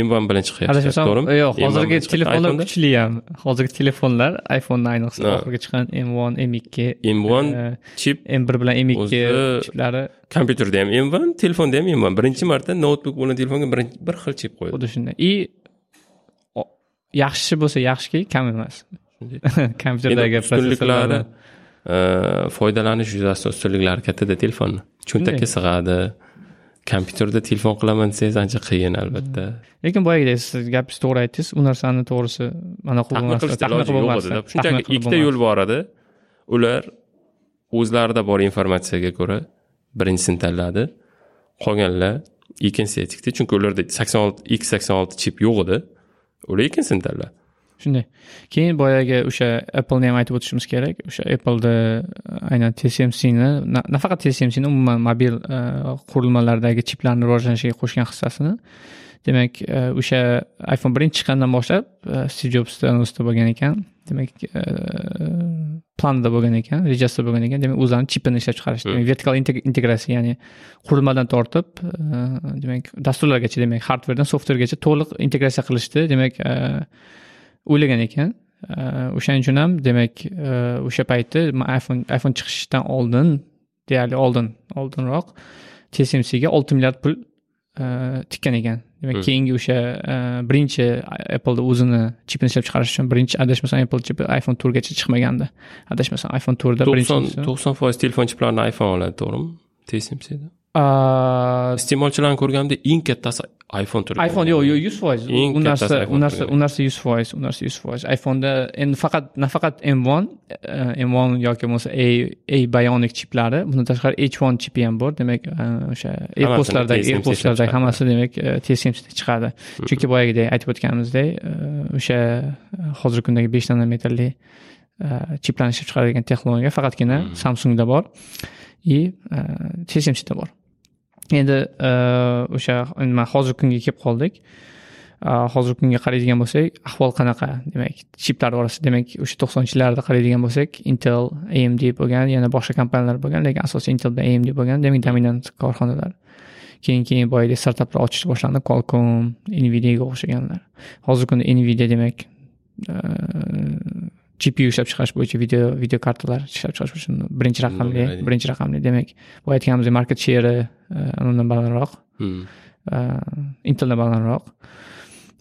m one bilan chiqyapti adashmasam to'g'rimi yo'q M1 hozirgi telefonlar kuchli ham hozirgi telefonlar iphone ayniqsa oxirgi chiqqan m one m ikki M1 eh, chip m bir bilan m ikki chiplari kompyuterda ham M1 telefonda ham M1 birinchi marta noutbuk bilan telefonga bir xil chip qo'ydi xuddi shunday и yaxshi bo'lsa yaxshiki kam emas kompyuterdagi ustunliklari foydalanish yuzasidan ustunliklari kattada telefonni cho'ntakka sig'adi kompyuterda telefon qilaman desangiz ancha qiyin albatta. Lekin boyagidek siz gapingiz to'g'ri aytdingiz. U narsani to'g'risi mana shunchaki ikkita yo'l bor edi. Ular o'zlarida bor informatsiyaga ko'ra birinchisini tanladi qolganlar ikkinchisiga tikdi chunki ularda sakson olti x sakson olti chip yo'q edi. Ular ikkinchisini tanladi shunday. Keyin boyagi o'sha appleni ham aytib o'tishimiz kerak. O'sha appleda aynan tsmcni na- nafaqat tsmcni umuman mobil e, qurilmalardagi chiplarni rivojlanishiga qo'shgan hissasini. Demak e, o'sha iphone birinchi chiqqandan boshlab stiv jobsda anonsda bo'lgan ekan. Demak planda bo'lgan ekan rejasida bo'lgan ekan. Demak o'zlarini chipini ishlab chiqarish demak vertikal integ- integratsiya ya'ni qurilmadan tortib demak dasturlargacha demak hardverdan softvergacha to'liq integratsiya qilishni demak o'ylagan ekan. Eh, o'shaning uchun ham demak eh, o'sha payti iphone iphone chiqishidan oldin deyarli oldin oldinroq tsmcga olti milliard pul eh, tikkan ekan. Demak Hmm. keyingi o'sha birinchi appleda o'zini chipini ishlab chiqarish uchun birinchi adashmasam apple chipi iphone to'rtgacha chiqmagandi. Adashmasam iphone to'rtda to'qson to'qson foiz telefon chiplarini iphone oladi to'g'rimi? Tsmcda iste'molchilarni ko'rganimda eng kattasi iphone turgan iphone yo'q yo'q yuz foiz u narsa u narsa u narsa yuz foiz u narsa yuz foiz iphoneda endi faqat nafaqat m one m one yoki bo'lmasa a a bionic chiplari bundan tashqari h one chipi ham bor demak o'sha airpodslardagi ishlab hammasi demak tsmcda chiqadi chunki boyagidek aytib o'tganimizdek o'sha hozirgi kundagi besh nanometrli chiplarni ishlab chiqaradigan texnologiya faqatgina samsungda bor и tsmcda bor endi e, o'sha nima hozirgi kunga kelib qoldik. E, hozirgi kunga qaraydigan bo'lsak ahvol qanaqa? Demak chiplar orasida demak o'sha to'qsoninchi yillarda qaraydigan bo'lsak intel amd bo'lgan yana boshqa kompaniyalar bo'lgan lekin asosiy intel bilan amd bo'lgan demak dominant korxonalar. Keyin keyin boyagidek startaplar ochishni boshlandi qualcomm nvidiaga o'xshaganlar. Hozirgi kunda nvidia demak e, gpu ishlab chiqarish bo'yicha video video kartalar ishlab chiqarish uchun birinchi raqamli birinchi raqamli demak boya aytganimizdek market sheri undan balandroq. Hmm. uh, inteldan balandroq.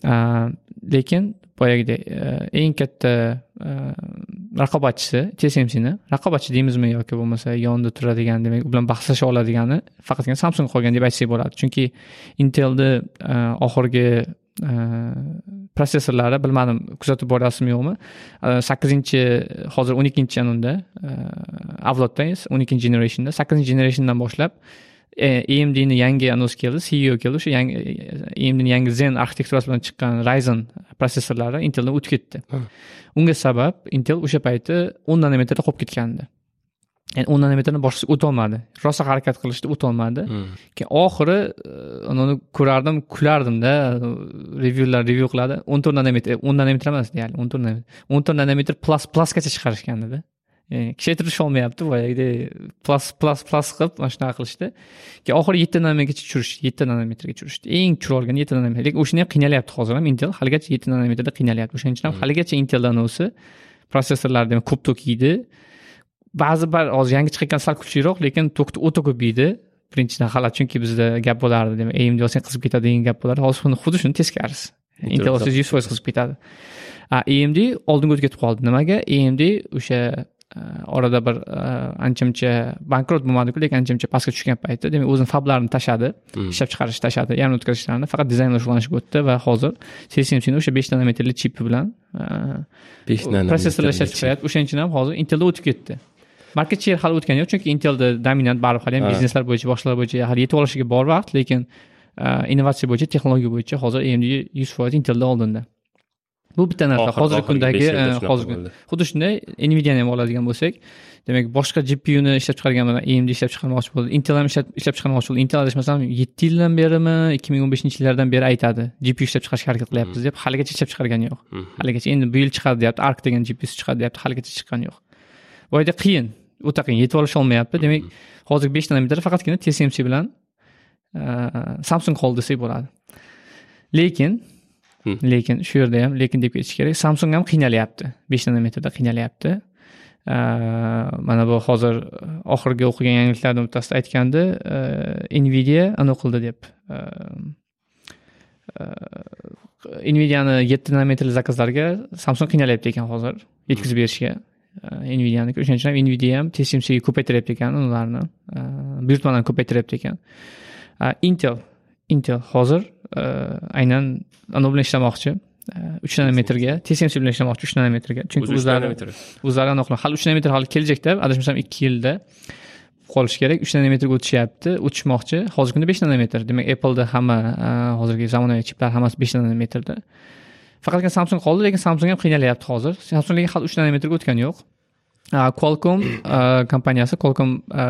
Uh, lekin boyagidek eng katta raqobatchisi tsmcni raqobatchi deymizmi yoki bo'lmasa yonida turadigan demak u bilan bahslasha oladigani faqatgina samsung qolgan deb aytsak bo'ladi. Chunki intelni oxirgi protsessorlari bilmadim kuzatib boryapsizmi yo'qmi sakkizinchi hozir o'n ikkinchi anunda avlodda o'n ikkinchi generationda sakkizinchi generationdan boshlab AMDni yangi anons keldi CEO keldi o'sha yangi AMDni yangi Zen arxitekturasi bilan chiqqan Ryzen protsessorlari Inteldan o'tib ketdi. Unga sabab Intel o'sha payti 10 nanometrda qolib ketgandi. Ya'ni 10 nanometrni boshqasi o'tolmadi. Rosa harakat qilishdi, o'tolmadi. Hmm. Keyin oxiri uni ko'rardim, kulardimda revyular revyu qiladi. 14 nanometr, 10 nanometr emas deyarli, 14 nanometr. 14 nanometr plus plusgacha chiqarishgan edi. Ya'ni kuchaytirish olmayapti boyagidek plus plus plus qilib mana shunaqa qilishdi keyin oxiri yetti nanometrgacha tushirishdi yetti nanometrga tushirishdi eng tushira olgan yetti nanometr lekin o'shani ham qiynalyapti hozir ham intel haligacha yetti nanometrda qiynalyapti o'shaning uchun ham haligacha inteldan o'zi prosessorlar demak ko'p tok yeydi ba'zi bir hozir yangi chiqayotgan sal kuchliroq lekin tokni o'ta ko'p yeydi birinchidan hali chunki bizda gap bo'lardi demak amd olsang qizib ketadi degan gap bo'lardi. Hozir xuddi- xuddi shuni teskarisi intel olsangiz yuz foiz qizib ketadi. Amd oldinga o'tib ketib qoldi. Nimaga? Amd o'sha a, orada bir a, ancha muncha bankrot bo'lmadiku lekin ancha muncha pastga tushgan paytda demak o'zini fablarini tashladi Hmm. ishlab chiqarish tashladi yarim o'tkazishlarini faqat dizayn bilan shug'ullanishga o'tdi va hozir tsmcni o'sha besh nanometrli chipi bilan nanometr prosessorlar ishlab chiqaryapti o'shaning uchun ham hozir intelda o'tib ketdi market share hali o'tgani yo'q chunki intelda dominant baribir hali ham Ha. bizneslar bo'yicha boshqalar bo'yicha hali yetib olishiga bor vaqt lekin a, innovatsiya bo'yicha texnologiya bo'yicha hozir amd yuz foiz intelda oldinda. Bu bitta narsa. Hozirgi kundagi shunaqa hozirgi xuddi shunday nvidiani ham oladigan bo'lsak demak boshqa gpuni ishlab chiqargan bilan amd ishlab chiqarmoqchi bo'ldi. Intel ham ishlab chiqarmoqchi bo'ldi. Intel adashmasam yetti yildan berimi ikki ming o'n beshinchi yillardan beri aytadi gpu ishlab chiqarishga harakat qilyapmiz deb. Haligacha ishlab chiqargani yo'q. Hmm. haligacha endi bu yil chiqadi deyapti ark degan gpsi chiqadi deyapti haligacha chiqqani yo'q bu yerda qiyin o'ta qiyin yetib olisholmayapti demak hozirgi besh nanometr faqatgina tsmc bilan a, samsung qoldi desak bo'ladi. Lekin Hmm. lekin shu yerda ham lekin deb ketish kerak samsung ham qiynalyapti. Besh nanometrda qiynalyapti. A, mana bu hozir oxirgi o'qigan yangiliklardan bittasida aytgandi nvidia anavi qildi deb nvidiani yetti nanometrli zakazlarga samsung qiynalyapti ekan hozir yetkazib berishga nvidianiki o'shaning uchun ham nvidia ham tsmcga ko'paytiryapti ekan ularni buyurtmalarni ko'paytiryapti ekan intel intel hozir a, aynan anavi bilan ishlamoqchi uch nanometrga tsmc bilan ishlamoqchi uch nanometrga. Chunki o'zlari o'zlari anaqa hali uch nanometr hali kelajakda adashmasam ikki yilda qolishi kerak. Uch nanometrga o'tishyapti o'tishmoqchi. Hozirgi kunda besh nanometr demak appleda hamma hozirgi zamonaviy chiplar hammasi besh nanometrda faqatgina samsung qoldi lekin samsung ham qiynalyapti hozir. Samsung lekin hali uch nanometrga o'tgani yo'q. A, kompaniyasi qualcomm a,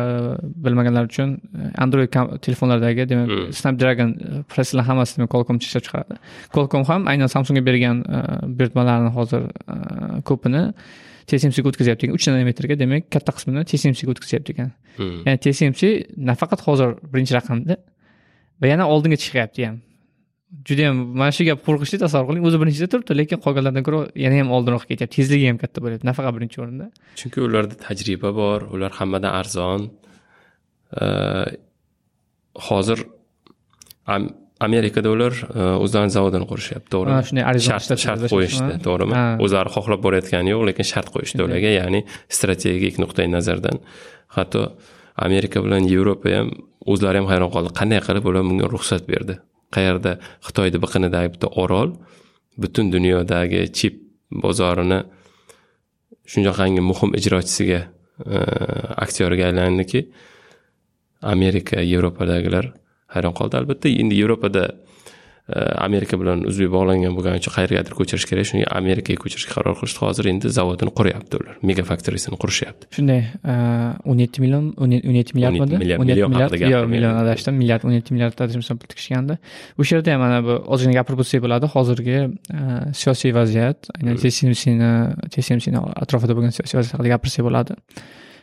bilmaganlar uchun a, android telefonlardagi demak Hmm. snapdragon a, prosessorlar hammasi demak qualcomm ishlab chiqaradi qualcomm ham aynan samsungga bergan a, buyurtmalarni hozir ko'pini tsmcga o'tkazyapti ekan uch nanometrga demak katta qismini tsmcga o'tkazyapti ekan Hmm. ya'ni tsmc nafaqat hozir birinchi raqamda va yana oldinga chiqyapti ham judayam mana shu gap qo'rqinchli tasavvur qiling. O'zi birinchida turibdi lekin qolganlardan ko'ra yana ham oldinroq ketyapti tezligi ham katta bo'lyapti. Nafaqat birinchi o'rinda. Chunki ularda tajriba bor ular hammadan arzon. Hozir Am- amerikada ular e, o'zlarini zavodini qurishyapti to'g'rimi? Shunday shart shart qo'yishdi to'g'rimi? O'zlari xohlab borayotgani yo'q lekin shart qo'yishdi ularga ya'ni strategik nuqtai nazardan. Hatto amerika bilan yevropa ham o'zlari ham hayron qoldi. Qanday qilib ular bunga ruxsat berdi qayerda xitoyni biqinidagi bitta orol butun dunyodagi chip bozorini shunaqangi muhim ijrochisiga e, aktyorga aylandiki amerika yevropadagilar hayron qoldi. Albatta endi yevropada amerika bilan uzviy bog'langan bo'lgani uchun qayergadir ko'chirish kerak shunga amerikaga ko'chirishga qaror qilishdi hozir endi zavodini quryapti ular mega faktorisini qurishyapti shunday o'n yetti million o'n yetti milliardmidi o'n yetti milliard yo'q million adashdim milliard o'n yetti milliard adashmasam pul tikishgandi o'sha yerda ham mana bu ozgina gapirib o'tsak bo'ladi hozirgi siyosiy vaziyat aynan tsmcni tsmcni atrofida bo'lgan siyosiy vaziyat haqida gapirsak bo'ladi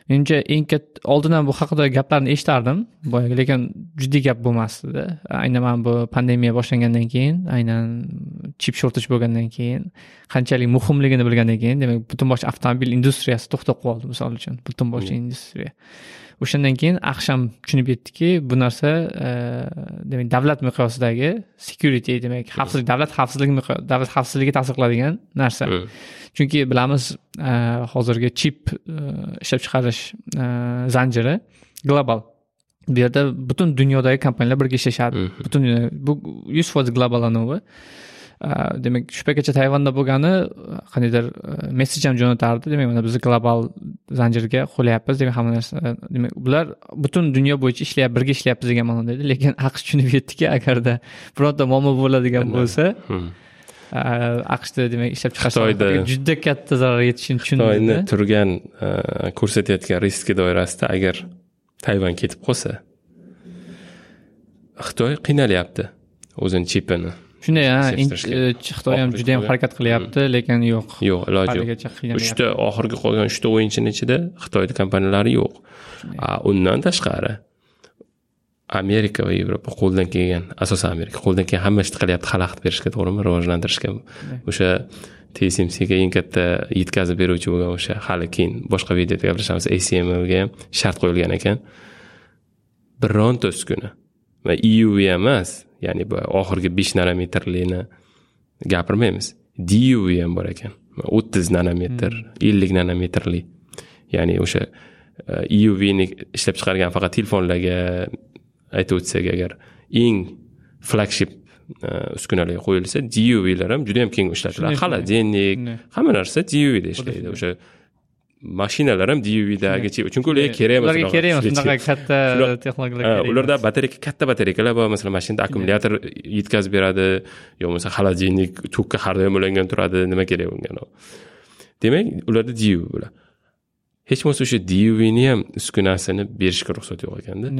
menimcha eng katta oldin ham bu haqida gaplarni eshitardim. Boyagi lekin jiddiy gap bo'lmasdida. Aynan mana bu pandemiya boshlangandan keyin aynan chip shortaj bo'lgandan keyin qanchalik muhimligini bilgandan keyin demak butun boshli avtomobil industriyasi to'xtab qoldi misol uchun butun boshli hmm. industriya o'shandan keyin aqsh ham tushunib yetdiki bu narsa e, demak davlat miqyosidagi security demak xavfsizlik davlat xavfsizligi davlat xavfsizligiga ta'sir qiladigan narsa chunki bilamiz e, hozirgi chip e, ishlab chiqarish zanjiri global. Bu yerda butun dunyodagi kompaniyalar birga ishlashadi. Butun bu yuz foiz globallanovi demak shu paytgacha tayvanda bo'lgani qandaydir messej ham jo'natardi demak mana biz global zanjirga qo'lyapmiz demak hamma narsa demak bular butun dunyo bo'yicha ishlayapti birga ishlayapmiz degan ma'noda edi lekin aqsh tushunib yetdiki agarda bironta muammo bo'ladigan bo'lsa aqshda demak ishlab chiqarish xitoyda juda katta zarar yetishini tushundim xitoyni turgan ko'rsatayotgan riski doirasida agar tayvan ketib qolsa xitoy qiynalyapti o'zini chipini shunday xitoy ham juda yam harakat qilyapti lekin yo'q. Yo'q iloji yo'q. Uchta oxirgi qolgan uchta o'yinchini ichida xitoyni kompaniyalari yo'q. Undan tashqari amerika va yevropa qo'ldan kelgan asosan amerika qo'ldan kelgan hamma ishni qilyapti xalaqit berishga to'g'rimi rivojlantirishga. O'sha tsmcga eng katta yetkazib beruvchi bo'lgan o'sha hali keyin boshqa videoda gaplashamiz acmga ham shart qo'yilgan ekan. Bironta uskuna. Va euv emas ya'ni bu oxirgi besh nanometrlikni gapirmaymiz. Duv ham bor ekan. O'ttiz nanometr ellik nanometrli ya'ni o'sha euvni ishlab chiqargan faqat telefonlarga aytib o'tsak agar eng flagship e, uskunalarga qo'yilsa duvlar ham juda yam keng ishlatiladi. Холодильник hamma narsa duvda ishlaydi. O'sha mashinalar ham duvdagi chunki ularga kerak emas ularga kerak emas unaqa katta texnologiyalar ularda batareyka katta batareykalar bor. Masalan mashinada akkumulyator yetkazib beradi. Yo bo'lmasa холодильник tokka har doim ulangan turadi. Nima kerak unga demak ularda duv bular hech bo'lmasa o'sha duvni ham uskunasini berishga ruxsat yo'q ekanda.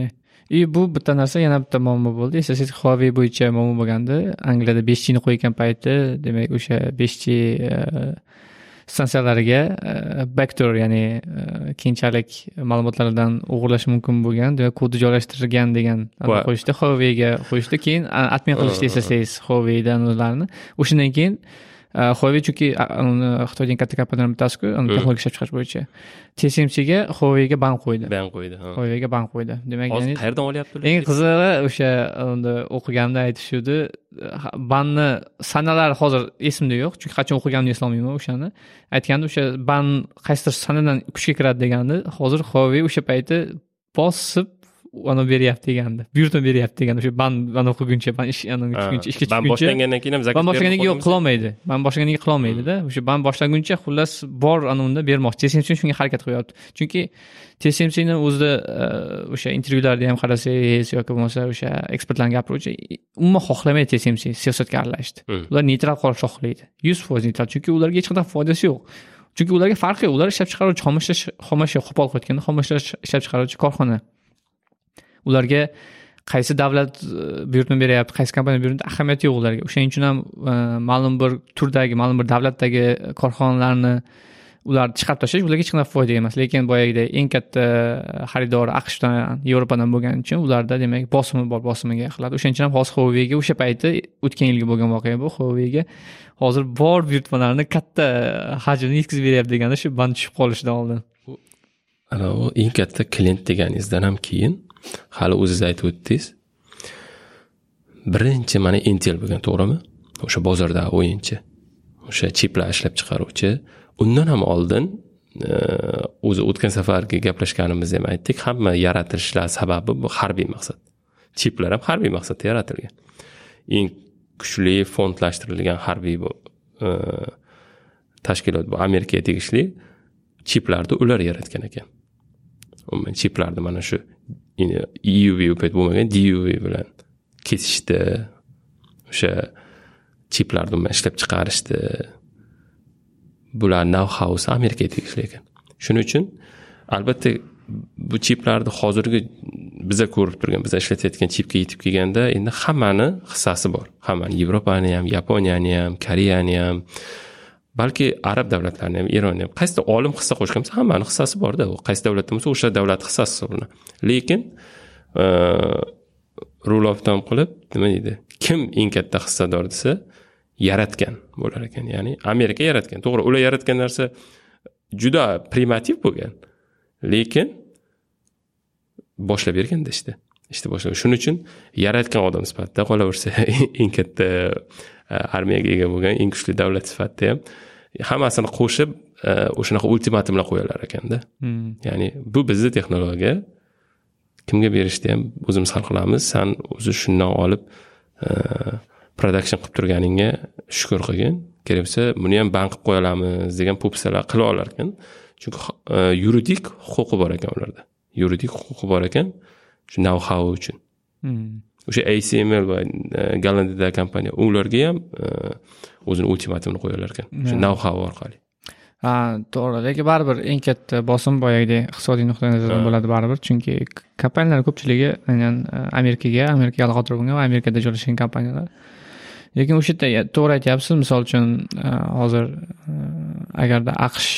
И bu bitta narsa yana bitta muammo bo'ldi. Eslasangiz huawei bo'yicha muammo bo'lgandi angliyada besh gni qo'ygan payti demak o'sha besh g e, stansiyalariga e, backdoor ya'ni e, keyinchalik ma'lumotlardan o'g'irlash mumkin bo'lgan demak kodni joylashtirgan degan qo'yishdi. Huaweiga qo'yishdi. Keyin admin qilishdi eslasangiz huaweidan o'zlarini. O'shandan keyin huawei chunki uni xitoyda eng katta kompaniyalardan bittasiku texnologiya ishlab chiqarish bo'yicha tsmcga huaweiga ban qo'ydi ban qo'ydi huaweiga ban qo'ydi demak hozir qayerdan olyapti ular eng qizig'i o'sha o'qiganimda aytishuvdi banni sanalari hozir esimda yo'q chunki qachon o'qiganimni eslolmayman o'shani aytgandi o'sha ban qaysidir sanadan kuchga kiradi degandi hozir huawei o'sha payti bosib anavi beryapti degandi buyurtma beryapti degandi o'sha ban anavi qilguncha ban ish tushguncha ishga ban boshlangandan keyin ham zakaz ban boshlangandan keyin yo'q qilolmaydi. Ban boshlangandan keyin qilolmaydida o'sha ban boshlaguncha xullas bor anavida bermoqchi. Tsmc shunga harakat qilyapti. Chunki tsmcni o'zida e, o'sha intervyularda ham qarasangiz yoki bo'lmasa o'sha ekspertlarni gapiruvchi umuman xohlamaydi tsmc siyosatga aralashishni ular neytral qolishni xohlaydi. Yuz foiz neytral. Chunki ularga hech qanday foydasi yo'q. Chunki ularga farqi yo'q. Ular ishlab chiqaruvchi xomashyo ashyo qo'pol qilib aytganda xom ashyo ishlab chiqaruvchi korxona ularga qaysi davlat e, buyurtma beryapti qaysi kompaniya buyurtma ahamiyati yo'q ularga. O'shaning uchun ham e, ma'lum bir turdagi ma'lum bir davlatdagi korxonalarni ularni chiqarib tashlash ularga hech qanday foyda emas. Lekin boyagidek eng katta e, xaridori aqshdan yevropadan bo'lgani uchun ularda demak bosimi bor bosimiga qiladi. O'shaning uchun ham hozir huaweiga o'sha payti o'tgan yilgi bo'lgan voqea bu. Huaweiga hozir bor buyurtmalarni katta hajmda yetkazib beryapti deganda shu band tushib qolishidan oldin. Anavi eng katta klient deganingizdan ham keyin hali o'zingiz aytib o'tdingiz. Birinchi mana intel bo'lgan to'g'rimi? O'sha bozordagi o'yinchi. O'sha chiplar ishlab chiqaruvchi. Undan ham oldin e, o'zi o'tgan safargi gaplashganimizda ham aytdik hamma yaratilishlar sababi bu harbiy maqsad. Chiplar ham harbiy maqsadda yaratilgan. Eng kuchli fondlashtirilgan harbiy bu e, tashkilot bu amerikaga tegishli chiplarni ular yaratgan ekan. Umuman chiplarni mana shu euv u payt bo'lmagan duv bilan kesishdi o'sha chiplarni umuman ishlab chiqarishdi. Bular nav hausi amerikaga tegishli ekan shuning uchun albatta bu chiplarni hozirgi biza ko'rib turgan biza ishlatayotgan chipga yetib kelganda endi hammani hissasi bor. Hammani yevropani ham yaponiyani ham koreyani ham balki arab davlatlarini ham eronni ham qaysi olim hissa qo'shgan bo'lsa hammani hissasi borda. U qaysi davlatda bo'lsa o'sha davlat hissasi hisoblanadi lekin e, rule of tom qilib nima deydi kim eng katta hissador desa yaratgan bo'lar ekan. Ya'ni amerika yaratgan. To'g'ri ular yaratgan narsa juda primitiv bo'lgan. Lekin boshlab berganda ishni ishni boshlab. Shuning uchun yaratgan odam sifatida qolaversa eng katta armiyaga ega bo'lgan eng kuchli davlat sifatida. Ham hammasini qo'shib e, o'shanaqa ultimatumlar qo'yalar ekanda hmm. ya'ni bu bizni texnologiya kimga berishni ham o'zimiz hal qilamiz. San o'zi shundan olib e, production qilib turganingga shukur qilgin. Kerak bo'lsa buni ham ban qilib qo'ya olamiz degan po'pisalar qila olar ekan chunki yuridik huquqi bor ekan ularda. Yuridik huquqi bor ekan shu know how uchun. Hmm. O'sha acml va e, gollandiyadagi kompaniya ularga ham e, o'zini ultimatumini qo'yarlar ekan shu know how orqali. Ha to'g'ri. Lekin baribir eng katta bosim boyagidek iqtisodiy nuqtai nazardan bo'ladi baribir. Chunki kompaniyalar ko'pchiligi aynan e, amerikaga amerikaga aloqador bo'lgan va amerikada joylashgan kompaniyalar. Lekin o'sha yerda to'g'ri aytyapsiz misol uchun hozir agarda aqsh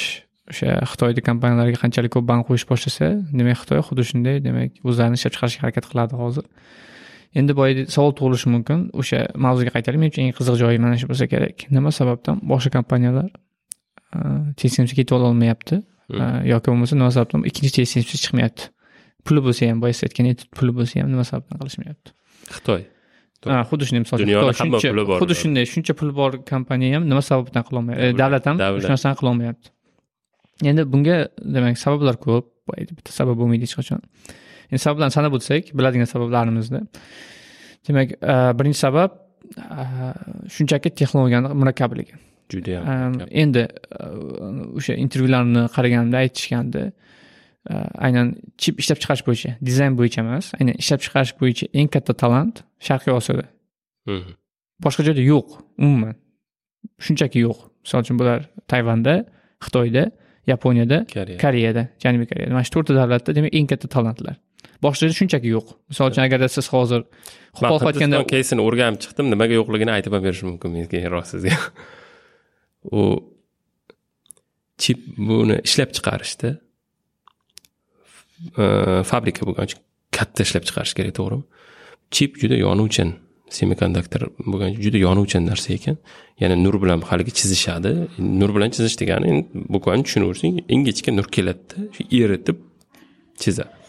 o'sha xitoyni kompaniyalarga qanchalik ko'p bank qo'yish boshlasa demak xitoy xuddi shunday demak o'zlarini ishlab chiqarishga harakat qiladi hozir endi boya savol tug'ilishi mumkin. O'sha mavzuga qaytaylik men uchun eng qiziq joyi mana shu bo'lsa kerak. Nima sababdan? Boshqa kompaniyalar tsmc ketib ololmayapti hmm. yoki bo'lmasa nima sababdan? Ikkinchi tsmc chiqmayapti. Puli bo'lsa ham boya siz aytgan puli bo'lsa ham nima sababdan qilishmayapti? Xitoy. Ha xuddi shunday misol. Dunyoda hamma puli bor xuddi shunday shuncha puli bor kompaniya ham nima sababdan qilolmayapti e, davlat ham shu narsani qilolmayapti endi bunga demak sabablar ko'p. Bitta sabab bo'lmaydi hech qachon endi sabablarni sanab o'tsak biladigan sabablarimizni. Demak e, birinchi sabab e, shunchaki texnologiyani murakkabligi judayam endi e, o'sha intervyularni qaraganimda aytishgandi aynan chip ishlab chiqarish bo'yicha dizayn bo'yicha emas aynan ishlab chiqarish bo'yicha eng katta talant sharqiy osiyoda. Boshqa joyda yo'q umuman. Shunchaki yo'q. Misol uchun bular tayvanda xitoyda yaponiyada koreyada. Janubiy koreyada. Mana shu to'rtta davlatda demak eng katta talantlar boshqa joyda shunchaki yo'q. Misol uchun agarda siz hozir qo'pol aytganda keysini o'rganib chiqdim nimaga yo'qligini aytib ham berishim mumkin men keyinroq sizga u chip buni ishlab chiqarishda fabrika bo'lgani uchun katta ishlab chiqarish kerak to'g'rimi? Chip juda yonuvchan semikonduktor bo'lgan juda yonuvchan narsa ekan. Yana nur bilan haligi chizishadi. Nur bilan chizish degani bukvально tushunaversing ingichka nur keladida eritib chizadi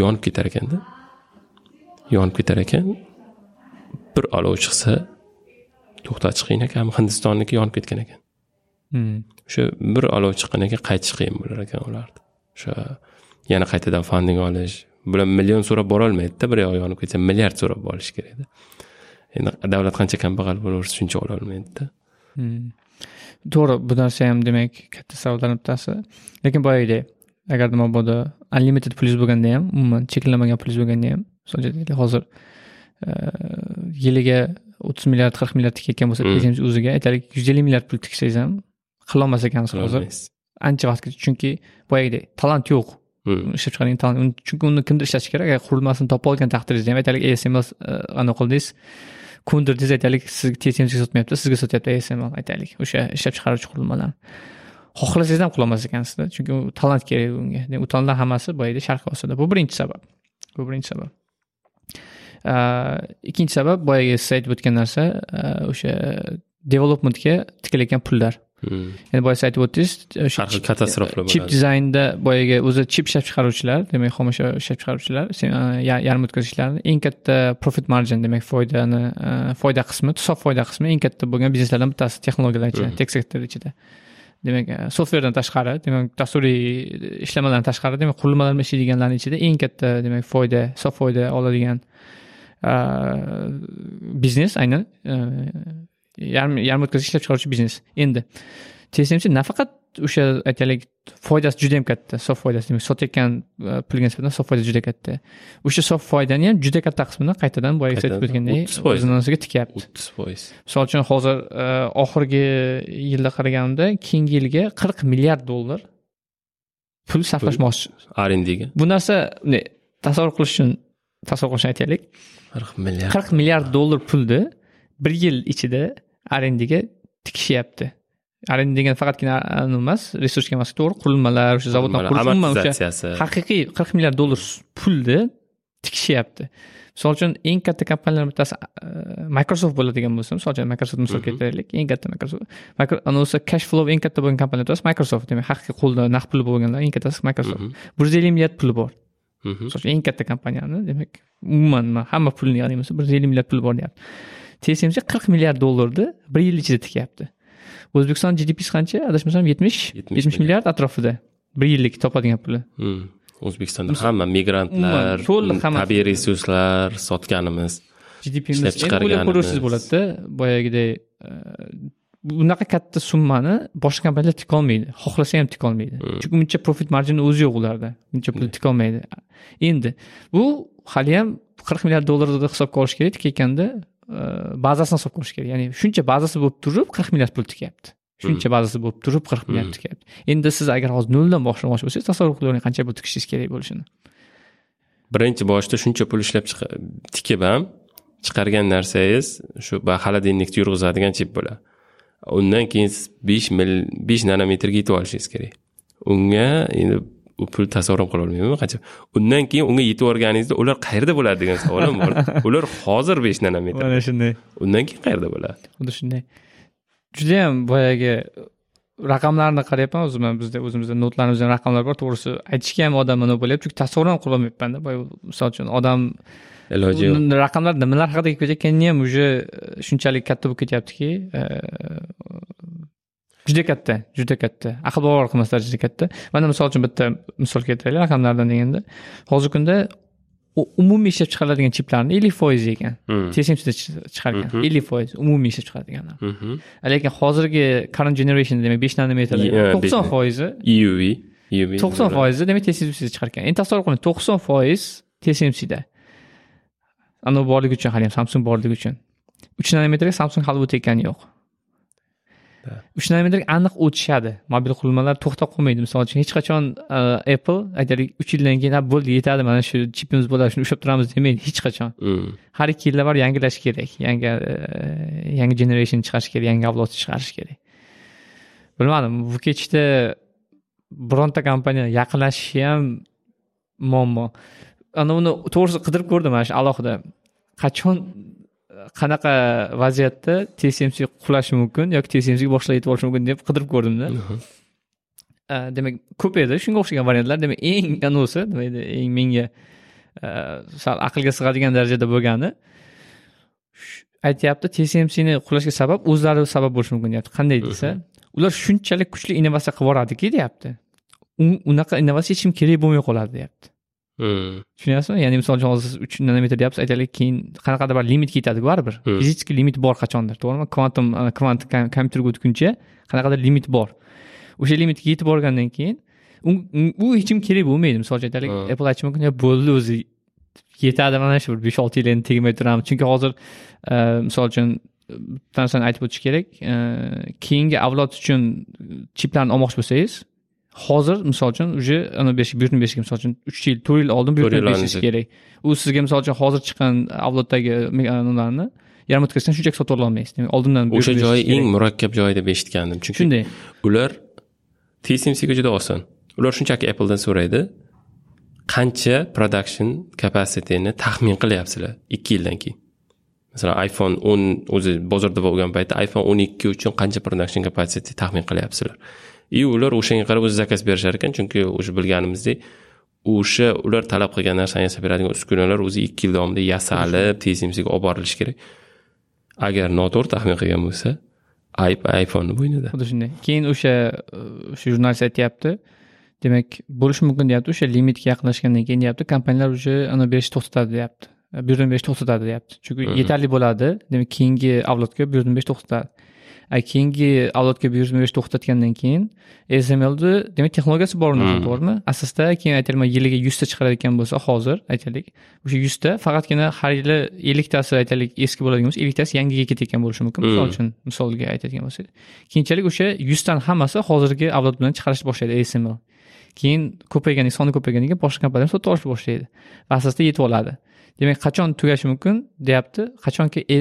yonib ketar ekanda. Yonib ketar ekan. Bir olov chiqsa to'xtatish qiyin ekan hindistonniki yonib ketgan ekan. Hmm. o'sha bir olov chiqqandan keyin qaytish qiyin bo'lar ekan ularni o'sha yana qaytadan fanding olish bular million so'rab borolmaydida bir oyog'i yonib ketsa milliard so'rab olish kerakda endi davlat qancha kambag'al bo'laversa shuncha ololmaydida. Hmm. to'g'ri bu narsa ham demak katta savollarni bittasi lekin boyagidek agarda mabodo unlimited pulingiz bo'lganda ham umuman cheklanmagan pulingiz bo'lganda ham misol uchun hozir yiliga o'ttiz milliard qirq milliard tikayotgan bo'lsa hmm. o'ziga aytaylik yuz ellik milliard pul tiksangiz ham qilolmas ekansiz hozir. Ancha vaqtgacha chunki boyagidek talant yo'q. Ishlab chiqaring chunki uni kimdir ishlatishi kerak agar qurilmasini topib olgan taqdiringizda ham aytaylik asml anaqa qildingiz ko'ndirdingiz aytaylik sizga tsmc sotmayapti sizga sotyapti asml aytaylik o'sha ishlab chiqaruvchi qurilmalar xohlasangiz ham qilolmas ekansizda. Chunki u talant kerak unga u talantlar hammasi boyagi sharqiy osiyoda bu birinchi sabab. Bu birinchi sabab. Ikkinchi sabab boyagi siz aytib o'tgan narsa o'sha developmentga tikilayotgan pullar. Hmm. endi boya siz aytib o'tdingiz o'sha katastroflar chip dizaynda boyagi o'zi chip ishlab chiqaruvchilar demak xomashyo ishlab chiqaruvchilar yarim o'tkazgichlarni eng katta profit margin demak foydani foyda qismi sof foyda qismi eng katta bo'lgan bizneslardan bittasi texnologiyalar ichida hmm. tek sektor ichida demak e, softverdan tashqari demak dasturiy e, ishlamalardan tashqari demak qurilmalar bilan ishlaydiganlarni ichida eng katta demak foyda sof foyda oladigan e, biznes aynan yarim o'tkazish ishlab chiqaruvchi biznes. Endi tsmc nafaqat o'sha aytaylik foydasi juda yam katta sof foydasi demak sotayotgan e, pulga nisbatan sof foyda juda katta. O'sha sof foydani ham juda katta qismini qaytadan boyagi aytib o'tgandek o'zini tikyapti. O'ttiz foiz. Misol uchun hozir e, oxirgi yilda qaraganimda keyingi yilga qirq milliard dollar pul sarflashmoqchi. Rndga bu narsa tasavvur qilish uchun tasavvur qilishni aytaylik. Qirq milliard. Qirq milliard dollar pulni bir yil ichida rndga tikishyapti arenda degan faqatgina emas resursga emas to'g'ri qurilmalar o'sha zavoddan qurish umuman o'sha haqiqiy qirq milliard dollar pulni tikishyapti. Misol uchun eng katta kompaniyalardan bittasi microsoft bo'ladigan bo'lsa misol uchun microsoft misol keltiraylik eng katta microsoft. Anavi cash flow eng katta bo'lgan kompaniya bittasi microsoft demak haqiqiy qo'lda naqd puli bo'lganlar eng kattasi microsoft. Bir yuz ellik milliard puli bor. Misol uchun eng katta kompaniyani demak umuman hamma pulni yig'adigan bo'lsa bir yuz ellik milliard puli bor deyapti. Tsmc qirq milliard dollarni bir yil ichida tikyapti o'zbekiston gdpsi qancha? Adashmasam yetmish yetmish milliard atrofida. Bir yillik topadigan puli hmm. o'zbekistonda hamma migrantlar to'liq hamma tabiiy resurslar sotganimiz endi o'ylab ko'rsangiz bo'ladida boyagidek e, bunaqa katta summani boshqa kompaniyalar tikolmaydi. Xohlasa ham tikolmaydi. Hmm. chunki buncha profit marjini o'zi yo'q ularda. Buncha pul tikolmaydi. Endi bu haliyam qirq milliard dollarni hisobga olish kerak tikayotganda bazasini hisobga olish kerak. Ya'ni shuncha bazasi bo'lib turib qirq milliard pul tikyapti. Shuncha bazasi bo'lib turib qirq milliard tikyapti. Endi siz agar hozir noldan boshlamoqchi bo'lsangiz tasavvur qilavering qancha pul tikishingiz kerak bo'lishini. Birinchi boshida shuncha pul ishlab tikib ham chiqargan narsangiz shu холодильникni yurg'izadigan chip bo'ladi. Undan keyin siz besh mil besh nanometrga yetib olishingiz kerak. Unga endi pul tasavvur ham qilolmayman qancha undan keyin unga yetib yuborganingizda ular qayerda bo'ladi degan savol ham bor ular hozir besh nanometr mana shunday undan keyin qayerda bo'ladi xuddi shunday judayam boyagi raqamlarni qarayapman o'zim ham bizda o'zimizda notlarimizda raqamlar bor to'g'risi aytishga ham odam nima bo'lyapti chunki tasavvur ham qilolmayapmanda boya misol uchun odam iloji yo'q raqamlar nimalar haqida ketayotganini ham уже shunchalik katta bo'lib ketyaptiki juda katta juda katta. Aql bovar qilmas darajada katta. Mana misol uchun bitta misol keltiraylik raqamlardan deganda. Hozirgi kunda umumiy ishlab chiqariladigan chiplarni ellik foizi ekan hmm. tsmcda chiqargan. Hmm. ellik foiz umumiy ishlab chiqaradiganlar hmm. lekin hozirgi current generation demak besh nanometr to'qson foizi euv e to'qson foizi demak tsmcda chiqargan. Endi tasavvur qiling to'qson foiz tsmcda anavi borligi uchun haliyam samsung borligi uchun. Uch nanometrga samsung hali o'tayotgani yo'q nanometrga aniq o'tishadi. Mobil qurilmalar to'xtab qolmaydi. Misol uchun hech qachon uh, apple aytaylik uch yildan keyin bo'ldi yetadi mana shu chipimiz bo'ladi shuni ushlab turamiz demaydi hech qachon. Hmm. har ikki yilda bir yangilash kerak. Yangi uh, yangi generation chiqarish kerak yangi avlod chiqarish kerak. Bilmadim bu ketishda bironta kompaniya yaqinlashishi ham muammo. Ana uni to'g'risi qidirib ko'rdim mana shu alohida. Qachon qanaqa vaziyatda tsmc qulashi mumkin yoki tsmc boshqa yetib olishi mumkin deb qidirib ko'rdimda demak ko'p edi shunga o'xshagan variantlar. Demak eng anavisi nima edi eng menga sal aqlga sig'adigan darajada bo'lgani. Aytyapti tsmcni qulashga sabab o'zlari sabab bo'lishi mumkin deyapti. Qanday desa ular shunchalik kuchli innovatsiya qilib yuboradiki deyapti. Unaqa innovatsiya hech kim kerak bo'lmay qoladi deyapti. Tushunyapsizmi ya'ni misol uchun hozir uch nometr deyapsiz aytaylik keyin qanaqadir bir limitga yetadi baribir. Fizический limit bor qachondir to'g'rimi? Kvantum kvant kompyuterga o'tguncha qanaqadir limit bor. O'sha limitga yetib borgandan keyin u hech kim kerak bo'lmaydi. Misol uchun aytaylik apple aytishi mumkin bo'ldi o'zi. Yetadi mana shu bir besh olti yil endi tegmay turamiz. Chunki hozir e, misol uchun bitta narsani aytib o'tish kerak e, keyingi avlod uchun chiplarni olmoqchi bo'lsangiz hozir misol uchun уже anavi berish buyurtma berishga misol uchun uch yil to'rt yil oldin buyurtma berishingiz kerak. U sizga misol uchun hozir chiqqan avloddagi nimalarni yarim o'tkazdan shunchaki sotib ololmaysiz. Demak oldindan o'sha joyi eng murakkab joyi deb eshitgandim. Chunki shunday. ular tsmcga juda oson. Ular shunchaki appledan so'raydi qancha production capacityni taxmin qilyapsizlar ikki yildan keyin. Masalan iphone o'n o'zi bozorda bo'lgan paytda iphone o'n ikki uchun qancha production capacity taxmin qilyapsizlar и ular o'shanga qarab o'zi zakaz berishar ekan chunki o'sha bilganimizdek o'sha ular talab qilgan narsani yasab beradigan uskunalar o'zi ikki yil davomida yasalib tsmcga olib borilishi kerak. Agar noto'g'ri taxmin qilgan bo'lsa ayb iphone bo'ynida. Xuddi shunday. Keyin o'sha e, o'sha jurnalist aytyapti demak bo'lishi mumkin deyapti o'sha limitga yaqinlashgandan keyin deyapti kompaniyalar уже uni berishni to'xtatadi deyapti. Buyurtma berishni to'xtatadi deyapti. Chunki yetarli bo'ladi. Demak keyingi avlodga buyurtma berish to'xtatadi keyingi avlodga buyurtma berishni to'xtatgandan keyin smlni demak texnologiyasi bor uni to'g'rimi? Asosda keyin aytaylik yiliga yuzta chiqaradigan bo'lsa hozir aytaylik o'sha yuzta faqatgina har yili elliktasi aytaylik eski bo'ladigan bo'lsa elliktasi yangiga ketayotgan bo'lishi mumkin. Misol uchun misolga aytadigan bo'lsak. Keyinchalik o'sha yuztani hammasi hozirgi avlod bilan chiqarishni boshlaydi asml keyin ko'paygandan soni ko'paygandan keyin boshqa kompaniyalar sotib olishni boshlaydi va asosda yetib oladi. Demak qachon tugashi mumkin deyapti. Qachonki e,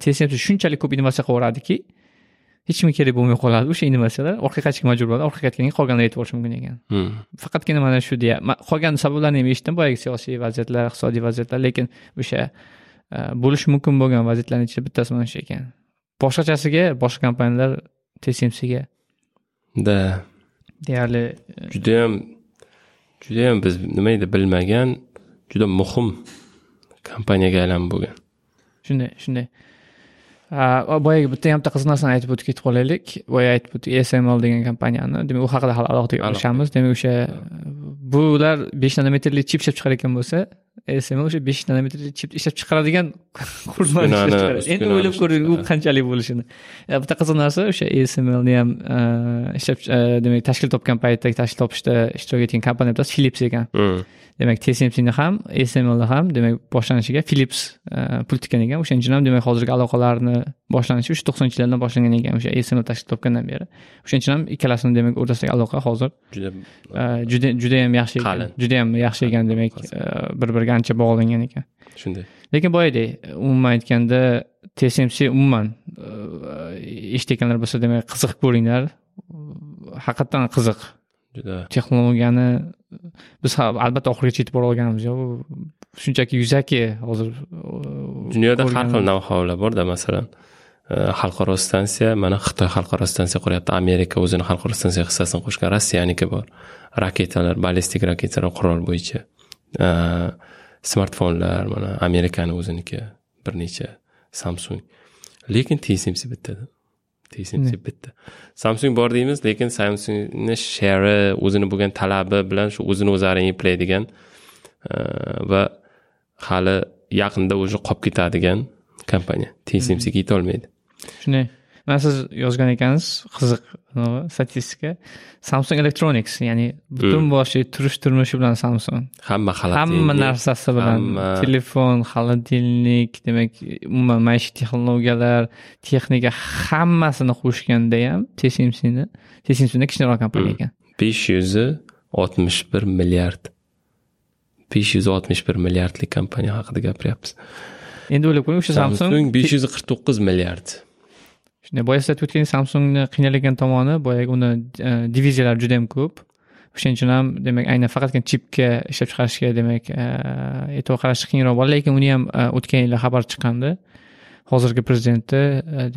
tsmc shunchalik ko'p innovatsiya qilaveradiki hech kimga kerak bo'lmay qoladi. O'sha innovatsiyalar orqaga qaytishga majbur bo'ladi. Orqaga qaytgandan keyin qolganlar yetib olishi mumkin ekan. Hmm. faqatgina mana shu deya qolgan sabablarni ham eshitdim. Boyagi siyosiy vaziyatlar iqtisodiy vaziyatlar lekin o'sha e, bo'lishi mumkin bo'lgan vaziyatlarni ichida bittasi mana shu ekan. Boshqachasiga boshqa kompaniyalar tsmcga да deyarli e, judayam judayam biz nima edi bilmagan juda muhim kompaniyaga aylanib bo'lgan. Shunday shunday boyagi bitta ham qiziq narsani aytib o'tib ketib qolaylik boya aytib o'tdik sml degan kompaniyani demak u haqida hali alohida gaplashamiz demak o'sha bular besh nanometrli chip ishlab chiqarayotgan bo'lsa sml o'sha besh nanometrli chip ishlab chiqaradigan qurilmani ishlab chiqaradi endi o'ylab ko'ring u qanchalik bo'lishini bitta qiziq narsa o'sha smlni ham ishlab demak tashkil topgan paytda tashkil topishda ishtirok etgan kompaniya bittasi philips ekan. Demak tsmcni ham smlni ham demak boshlanishiga philips pul tikkan ekan. O'shaning uchun ham demak hozirgi aloqalarni boshlanishi o'sha to'qsoninchi yillardan boshlangan ekan o'sha sml tashkil topgandan beri. O'shaning uchun ham ikkalasini demak o'rtasidagi aloqa hozir juda juda judayam yaxshi ekan judayam yaxshi ekan demak bir biriga ancha bog'langan ekan. Shunday. Lekin boyadek umuman aytganda tsmc umuman eshitayotganlar bo'lsa demak qiziqib ko'ringlar haqiqatdan qiziq. Juda. Texnologiyani biz albatta oxirigacha yetib bora olganmiz u shunchaki yuzaki hozir dunyoda har xil nav borda masalan e, xalqaro stansiya mana xitoy xalqaro stansiya quryapti. Amerika o'zini xalqaro stansiya hissasini qo'shgan rossiyaniki bor. Raketalar ballistik raketalar qurol bo'yicha e, smartfonlar mana amerikani o'ziniki bir necha samsung. Lekin tsmc bittada tsmc bitta samsung bor deymiz lekin samsungni sheri o'zini bo'lgan talabi bilan shu o'zini o'zi eplaydigan e, va hali yaqinda уже qolib ketadigan kompaniya. Tsmcga yetolmaydi. Shunday mana siz yozgan ekansiz qiziq statistika. Samsung electronics ya'ni butun boshli turish turmushi bilan samsung. Hamma hamma narsasi bilan telefon холодильник demak umuman maishiy texnologiyalar texnika hammasini qo'shganda ham tsmcni tsmcdan kichikroq kompaniya hmm. ekan. besh yuz oltmish bir milliard. besh yuz oltmish bir milliardlik kompaniya haqida gapiryapmiz. Endi o'ylab ko'ring o'sha samsung besh yuz qirq to'qqiz milliard shunday boya siz aytib o'tgan samsungni qiynalgan tomoni boyagi uni e, diviziyalari juda yam ko'p. O'shaning uchun ham demak aynan faqatgina chipga ishlab chiqarishga demak e, e'tibor qaratish qiyinroq bo'ladi lekin uni ham e, o'tgan yili xabar chiqqandi hozirgi prezidenti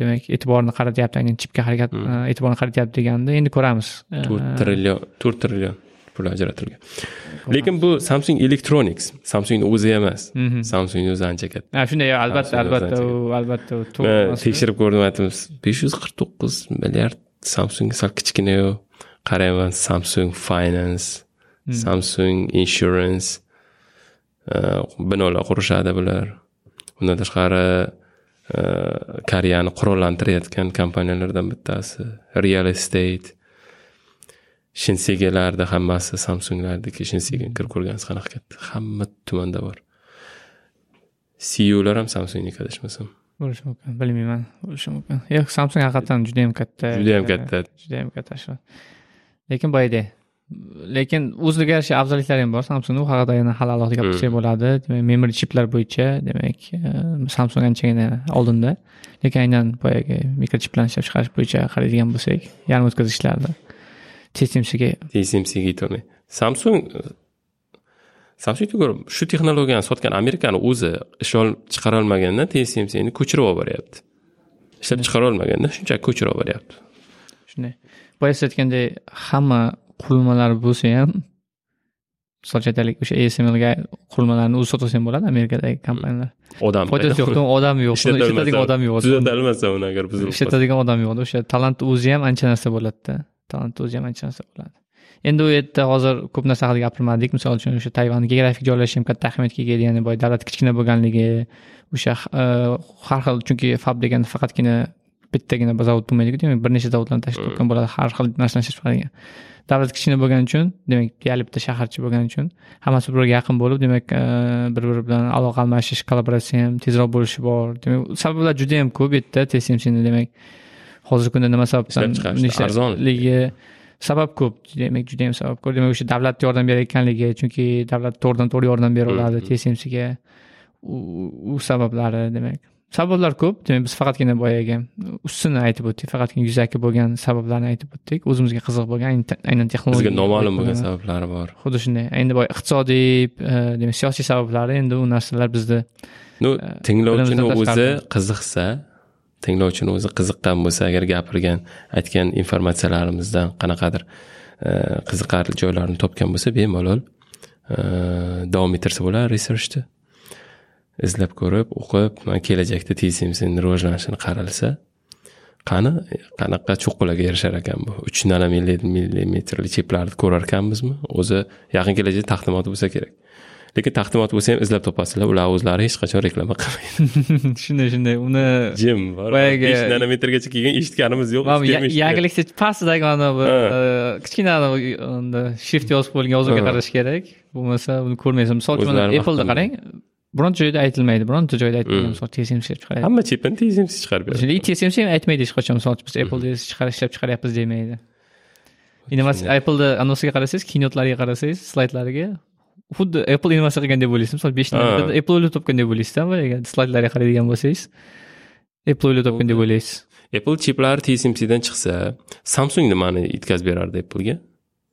demak e'tiborni qaratyapti aynan chipga harakat hmm. e'tiborni qaratyapti degandi endi ko'ramiz. To'rt trillion to'rt trillion pul ajratilgan. Lekin bu samsung electronics samsungni o'zi emas mhm. samsungni o'zi ancha katta. Shunday albatta albatta u albatta tekshirib ko'rdim aytamiz besh yuz qirq to'qqiz milliard samsung sal kichkinayu qarayman samsung finance mhm. samsung insurance binolar qurishadi bular. Undan tashqari koreyani qurollantirayotgan kompaniyalardan bittasi real estate shinsegalarni hammasi samsunglarniki shinsega kirib ko'rgansiz qanaqa katta? Hamma tumanda bor. Ceular ham samsungniki adashmasam bo'lishi mumkin bilmayman bo'lishi mumkin. Yo'q samsung haqiqatdan juda yam katta. Judayam katta. Judayam katta shu. Lekin boyagidek lekin o'ziga yarasha afzalliklari ham bor. Samsungni u haqida yana hali alohida gapirsak hmm. bo'ladi. Demak memory chiplar bo'yicha demak e, samsung anchagina oldinda. Lekin aynan boyagi mikrochiplarni ishlab chiqarish bo'yicha qaraydigan bo'lsak yarim o'tkazgichlarni tsmcga tsmcga yetolmaydi samsung samsungga ko'ra shu texnologiyani sotgan amerikani o'zi olib chiqara olmaganda tsmcni ko'chirib olib boryapti ishlab chiqara olmaganda shunchaki ko'chirib olib boryapti shunday boya siz aytgandek hamma qurilmalar bo'lsa ham misol uchun aytaylik o'sha asmlga qurilmalarni o'zi sotsa ham bo'ladi amerikadagi kompaniyalar odam foydasi yo'qda odam yo'q ishlatadigan odam yo'q tuzatalmasa uni agar buzilib ishlatadigan odam yo'q o'sha talantni o'zi ham ancha narsa bo'ladida talantni o'zi ham ancha narsa bo'ladi. Endi u yerda hozir ko'p narsa haqida gapirmadik. Misol uchun o'sha tayvanni geografik joylashishi ham katta ahamiyatga ega ya'ni boy davlat kichkina bo'lganligi o'sha e, har xil chunki fab deganda faqatgina bittagina zavod bo'lmaydiku demak bir nechta zavodlarni tashkil qilgan bo'ladi. Har xil narsani ishlab chiqaradigan davlat kichkina bo'lgani uchun demak deyarli bitta shaharcha bo'lgani uchun hammasi bir biriga yaqin bo'lib demak e, bir biri bilan aloqa almashish kollaboratsiya ham tezroq bo'lishi bor. Demak sabablar juda yam ko'p bu yerda tsmcni demak hozirgi kunda nima sababdan arzonligi sabab ko'p demak juda yam sabab ko'p. Demak o'sha davlat yordam berayotganligi chunki davlat to'g'ridan to'g'ri yordam bera oladi tsmcga u u sabablari demak. Sabablar ko'p demak biz faqatgina boyagi ustini aytib o'tdik faqatgina yuzaki bo'lgan sabablarni aytib o'tdik o'zimizga qiziq bo'lgan aynan- texnologiya bizga noma'lum bo'lgan sabablari bor. Xuddi shunday. Endi boy iqtisodiy e, demak siyosiy sabablari endi u narsalar bizda ну tinglovchini bilimizdan o'zi qiziqsa tinglovchini o'zi qiziqqan bo'lsa agar gapirgan aytgan informatsiyalarimizdan qanaqadir e, qiziqarli joylarini topgan bo'lsa bemalol e, davom ettirsa bo'ladi researchni izlab ko'rib o'qib kelajakda tsmcni rivojlanishini qaralsa qani qanaqa cho'qqilarga erishar ekan bu? Uch nano millimetrli chiplarni ko'rar ekanmizmi o'zi yaqin kelajakda taqdimoti bo'lsa kerak. Lekin taqdimot bo'lsa ham izlab topasizlar ular o'zlari hech qachon reklama qilmaydi. Shunday shunday. Uni jim Boyagi- besh nanometrgacha kelgan eshitganimiz yo'q mana bu ya- eshitgan, eshitgan. yangilikda pastidagi mana bu Ha. e, kichkina shift yozib qo'yilgan yozuvga qarash kerak. Bo'lmasa uni ko'rmaysiz. Misol uchun appleda qarang bironta joyda aytilmaydi bironta joyda aytilmaydi. Misol tsmc ishlab chiqaryapti hamma chipini tsmc chiqarib beradi. Shunday tsmc ham aytmaydi hech qachon. Misol uchun biz apple chiqar ishlab chiqaryapmiz demaydi. Innovatsiya appleda anosiga qarasangiz kinotlariga qarasangiz slaydlariga xuddi apple deb o'ylaysiz misol besh nanometrda apple o'ylab topgan deb o'ylaysizda boyagi slaydlarga qaraydigan bo'lsangiz apple o'ylab topgan deb o'ylaysiz apple chiplari tsmcdan chiqsa samsung nimani yetkazib berardi applega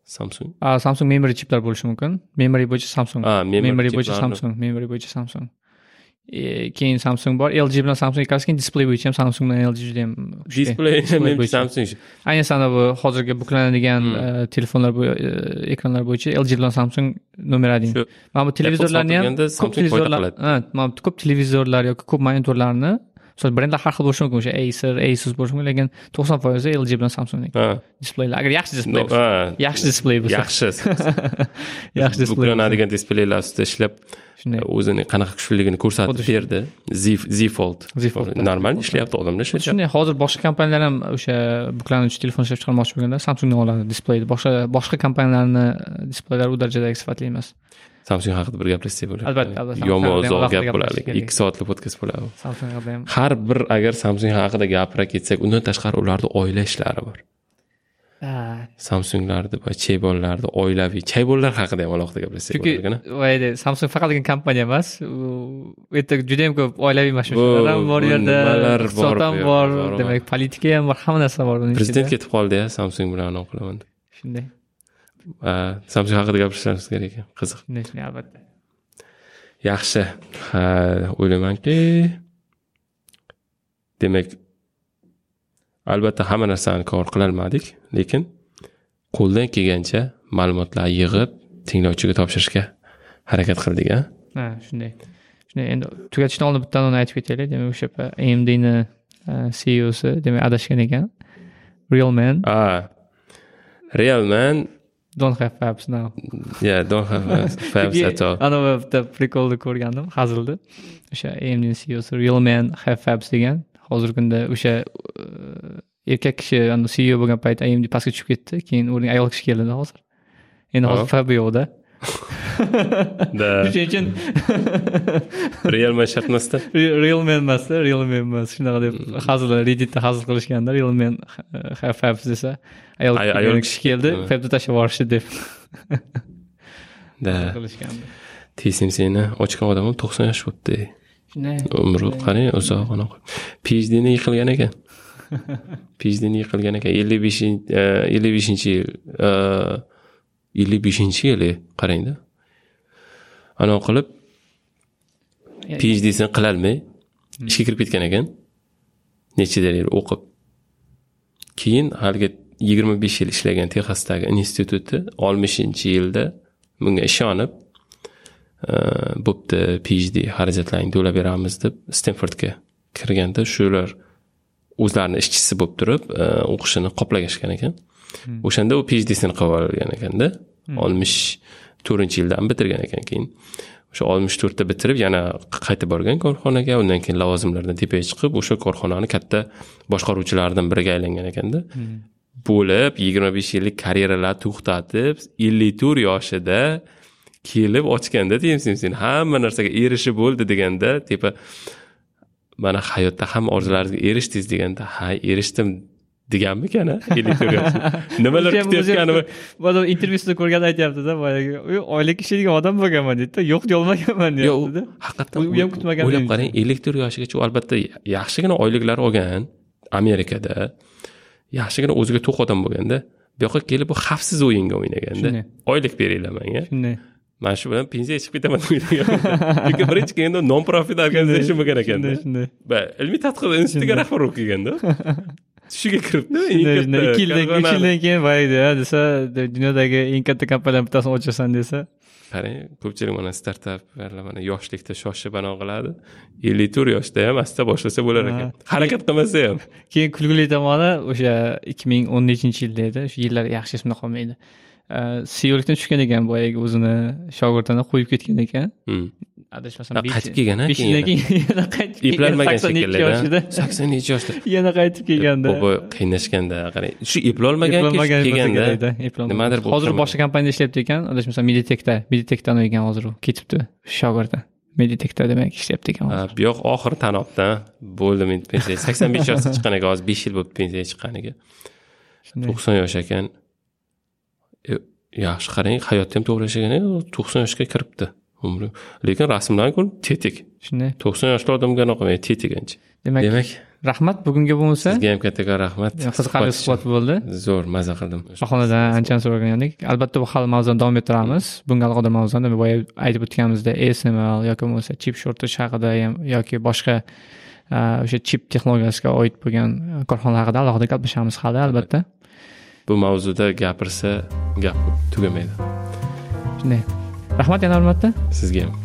samsung A, Samsung memory chiplar bo'lishi mumkin. Memory bo'yicha Samsung. Memory bo'yicha. Samsung. Memory bo'yicha Samsung. E, keyin Samsung bor. LG bilan Samsung ikkalasi keyin displey bo'yicha ham Samsung bilan LG juda ham displey samsung Ayniqsa bu hozirgi buklanadigan e, telefonlar e, ekranlar bo'yicha LG bilan Samsung nomer один. Mana bu televizorlarni ham ko'p televizorlar, mana ko'p televizorlar yoki ko'p monitorlarni misol brendlar har xil bo'lishi mumkin o'sha Acer, Asus bo'lishi mumkin, lekin 90% LG bilan Samsung. Displeylar. Agar yaxshi displey bo'lsa, yaxshi displey bo'lsa, yaxshi yaxshi displey. buklanadigan displeylar ustida ishlab Shunday. o'zini qanaqa kuchliligini ko'rsatib berdi z z fold. Normal ishlayapti odamlar ishlashyapti shunday hozir boshqa kompaniyalar ham o'sha buklanuvchi telefon ishlab chiqarmoqchi bo'lganda samsungdan oladi displeyni boshqa boshqa kompaniyalarni displeylar u darajadagi sifatli emas samsung haqida bir gaplashsak bo'ladi Albatta, albatta. Yomon uzoq gap kerak. ikki soatli podkast bo'ladi samsung haqida ham har bir agar samsung haqida gapira ketsak undan tashqari ularni oila ishlari bor. Samsunglarni va cheybollarni oilaviy. Chaybollar haqida ham alohida gaplashsak chunki samsung faqatgina kompaniya emas. U yerda juda yam ko'p oilaviy mashg'ulotlar ham bor yerda iqtisod ham bor demak politika ham bor hamma narsa bor prezident ketib qoldi ya samsung bilan anaqa qilaman deb. shunday samsung haqida gapirishimiz kerak ekan qiziq albatta yaxshi o'ylaymanki demak albatta hamma narsani cover qilolmadik lekin qo'ldan kelgancha ma'lumotlar yig'ib tinglovchiga topshirishga harakat qildik a ha shunday shunday endi tugatishdan oldin bitta uni aytib ketaylik demak o'sha amdni ceosi demak adashgan ekan real man. A real man don't have fabs now. Yeah don't have fabs at all. anavi bitta prikolni ko'rgandim. Hazilni o'sha amdni ceosi real man have fabs degan. Hozirgi kunda o'sha uh, erkak kishi ceo bo'lgan payt amd pastga tushib ketdi. Keyin o'rniga ayol kishi keldi hozir. Endi hozir Ha. fab yo'qda da shuning uchun real man shart emasda Re- real man emasda real man emas. Shunaqa deb hazil redditda hazil qilishganda real man have fabs desa ayol Ay- ayol ayol kishi keldi fabni tashlab yuborishdi deb. Da. Qilishgandi tsmcni ochgan odam ham to'qson yosh bo'libdi. Shunday. Umri qarang uzoq anaqa phdni yiqilgan ekan. Phdni yiqilgan ekan. ellik beshinchi ellik beshinchi yil ellik beshinchi yili qarangda anaqa qilib phdisini qilolmay ishga kirib ketgan ekan. Nechadir yil o'qib. Keyin haligi yigirma besh yil ishlagan texasdagi instituti oltmishinchi yilda bunga ishonib bo'pti phd xarajatlaringni to'lab beramiz deb stenfordga kirganda shular o'zlarini ishchisi bo'lib turib o'qishini qoplagashgan ekan. O'shanda u phdsini qilib olgan ekanda oltmish to'rtinchi yildan bitirgan ekan keyin o'sha oltmish to'rtda bitirib yana qaytib borgan korxonaga undan keyin lavozimlardan tepaga chiqib o'sha korxonani katta boshqaruvchilaridan biriga aylangan ekanda. Bo'lib yigirma besh yillik karyeralarni to'xtatib ellik to'rt yoshida kelib ochganda tmcmcni hamma narsaga erishib bo'ldi deganda tepa mana hayotda hamma orzularingizga erishdingiz deganda ha erishdim deganmikan nimalar kutayotganini bola intervyusida ko'rganda aytyaptida boyagi oylik ishlaydigan odam bo'lganman deydida yo'q deyolmaganman deyaptida. Haqiqatdan u ham kutmagan o'ylab qarang ellik to'rt yoshigacha u albatta yaxshigina oyliklar olgan amerikada yaxshigina o'ziga to'q odam bo'lganda bu yoqqa kelib bu xavfsiz o'yinga o'ynaganda oylik beringlar menga shunday. Mana shu bilan pensiyaga chiqib ketaman chunki birinchi kelganda non profit organization bo'lgan ekanda. Shunday ilmiy tadqiqot institutiga rahbar bo'lib kelganda tushiga kiribdi. Eng ikki yildan uch yildan keyin boyagi desa dunyodagi eng katta kompaniyalarni bittasini ochasan desa. Qarang ko'pchilik mana startaplar mana yoshlikda shoshib anaqa qiladi ellik to'rt yoshda ham asta boshlasa bo'lar ekan. Harakat qilmasa ham. Keyin kulgili tomoni o'sha ikki ming o'n nechinchi yilda edi shu yillar yaxshi esimda qolmaydi seullikdan tushgan ekan boyagi o'zini shogirdini qo'yib ketgan ekan. Hmm. adashmasam qaytib kelgan, besh yildan keyin yana qaytib kelgan. Eplolmagan shekilli sakson nechi yoshda. Yana qaytib kelganda. Bobo qiynashganda qarang shu eplolmagan kelganda nimadir hozir boshqa kompaniyada ishlayapti ekan adashmasam meditekda meditekdan ekan hozir u ketibdi shogirdi. Meditekda demak ishlayapti ekan bu yoq oxiri tanobda bo'ldi men pensiyaga sakson besh yoshda chiqqan ekan hozir besh yil bo'libdi pensiyaga chiqqaniga to'qson yosh ekan yaxshi qarang hayotda ham to'g'ri yashagan ekan to'qson yoshga kiribdi umri lekin rasmlarni ko'rib tetik. Shunday. To'qson yoshli odamga anaqa tetik ancha. Demak demak rahmat bugunga bo'lmasa. Sizga ham kattakon rahmat. Qiziqarli suhbat bo'ldi. Zo'r maza qildim. Bahonadan anchani so'ragandik albatta bu hali mavzuni davom ettiramiz. Bunga alohida mavzuni boya aytib o'tganimizdek asml yoki bo'lmasa chip shortish haqida ham yoki boshqa a, o'sha chip texnologiyasiga oid bo'lgan korxonalar haqida alohida gaplashamiz hali albatta bu mavzuda gapirsa gap tugamaydi shunday. Rahmat yana bir marta sizga ham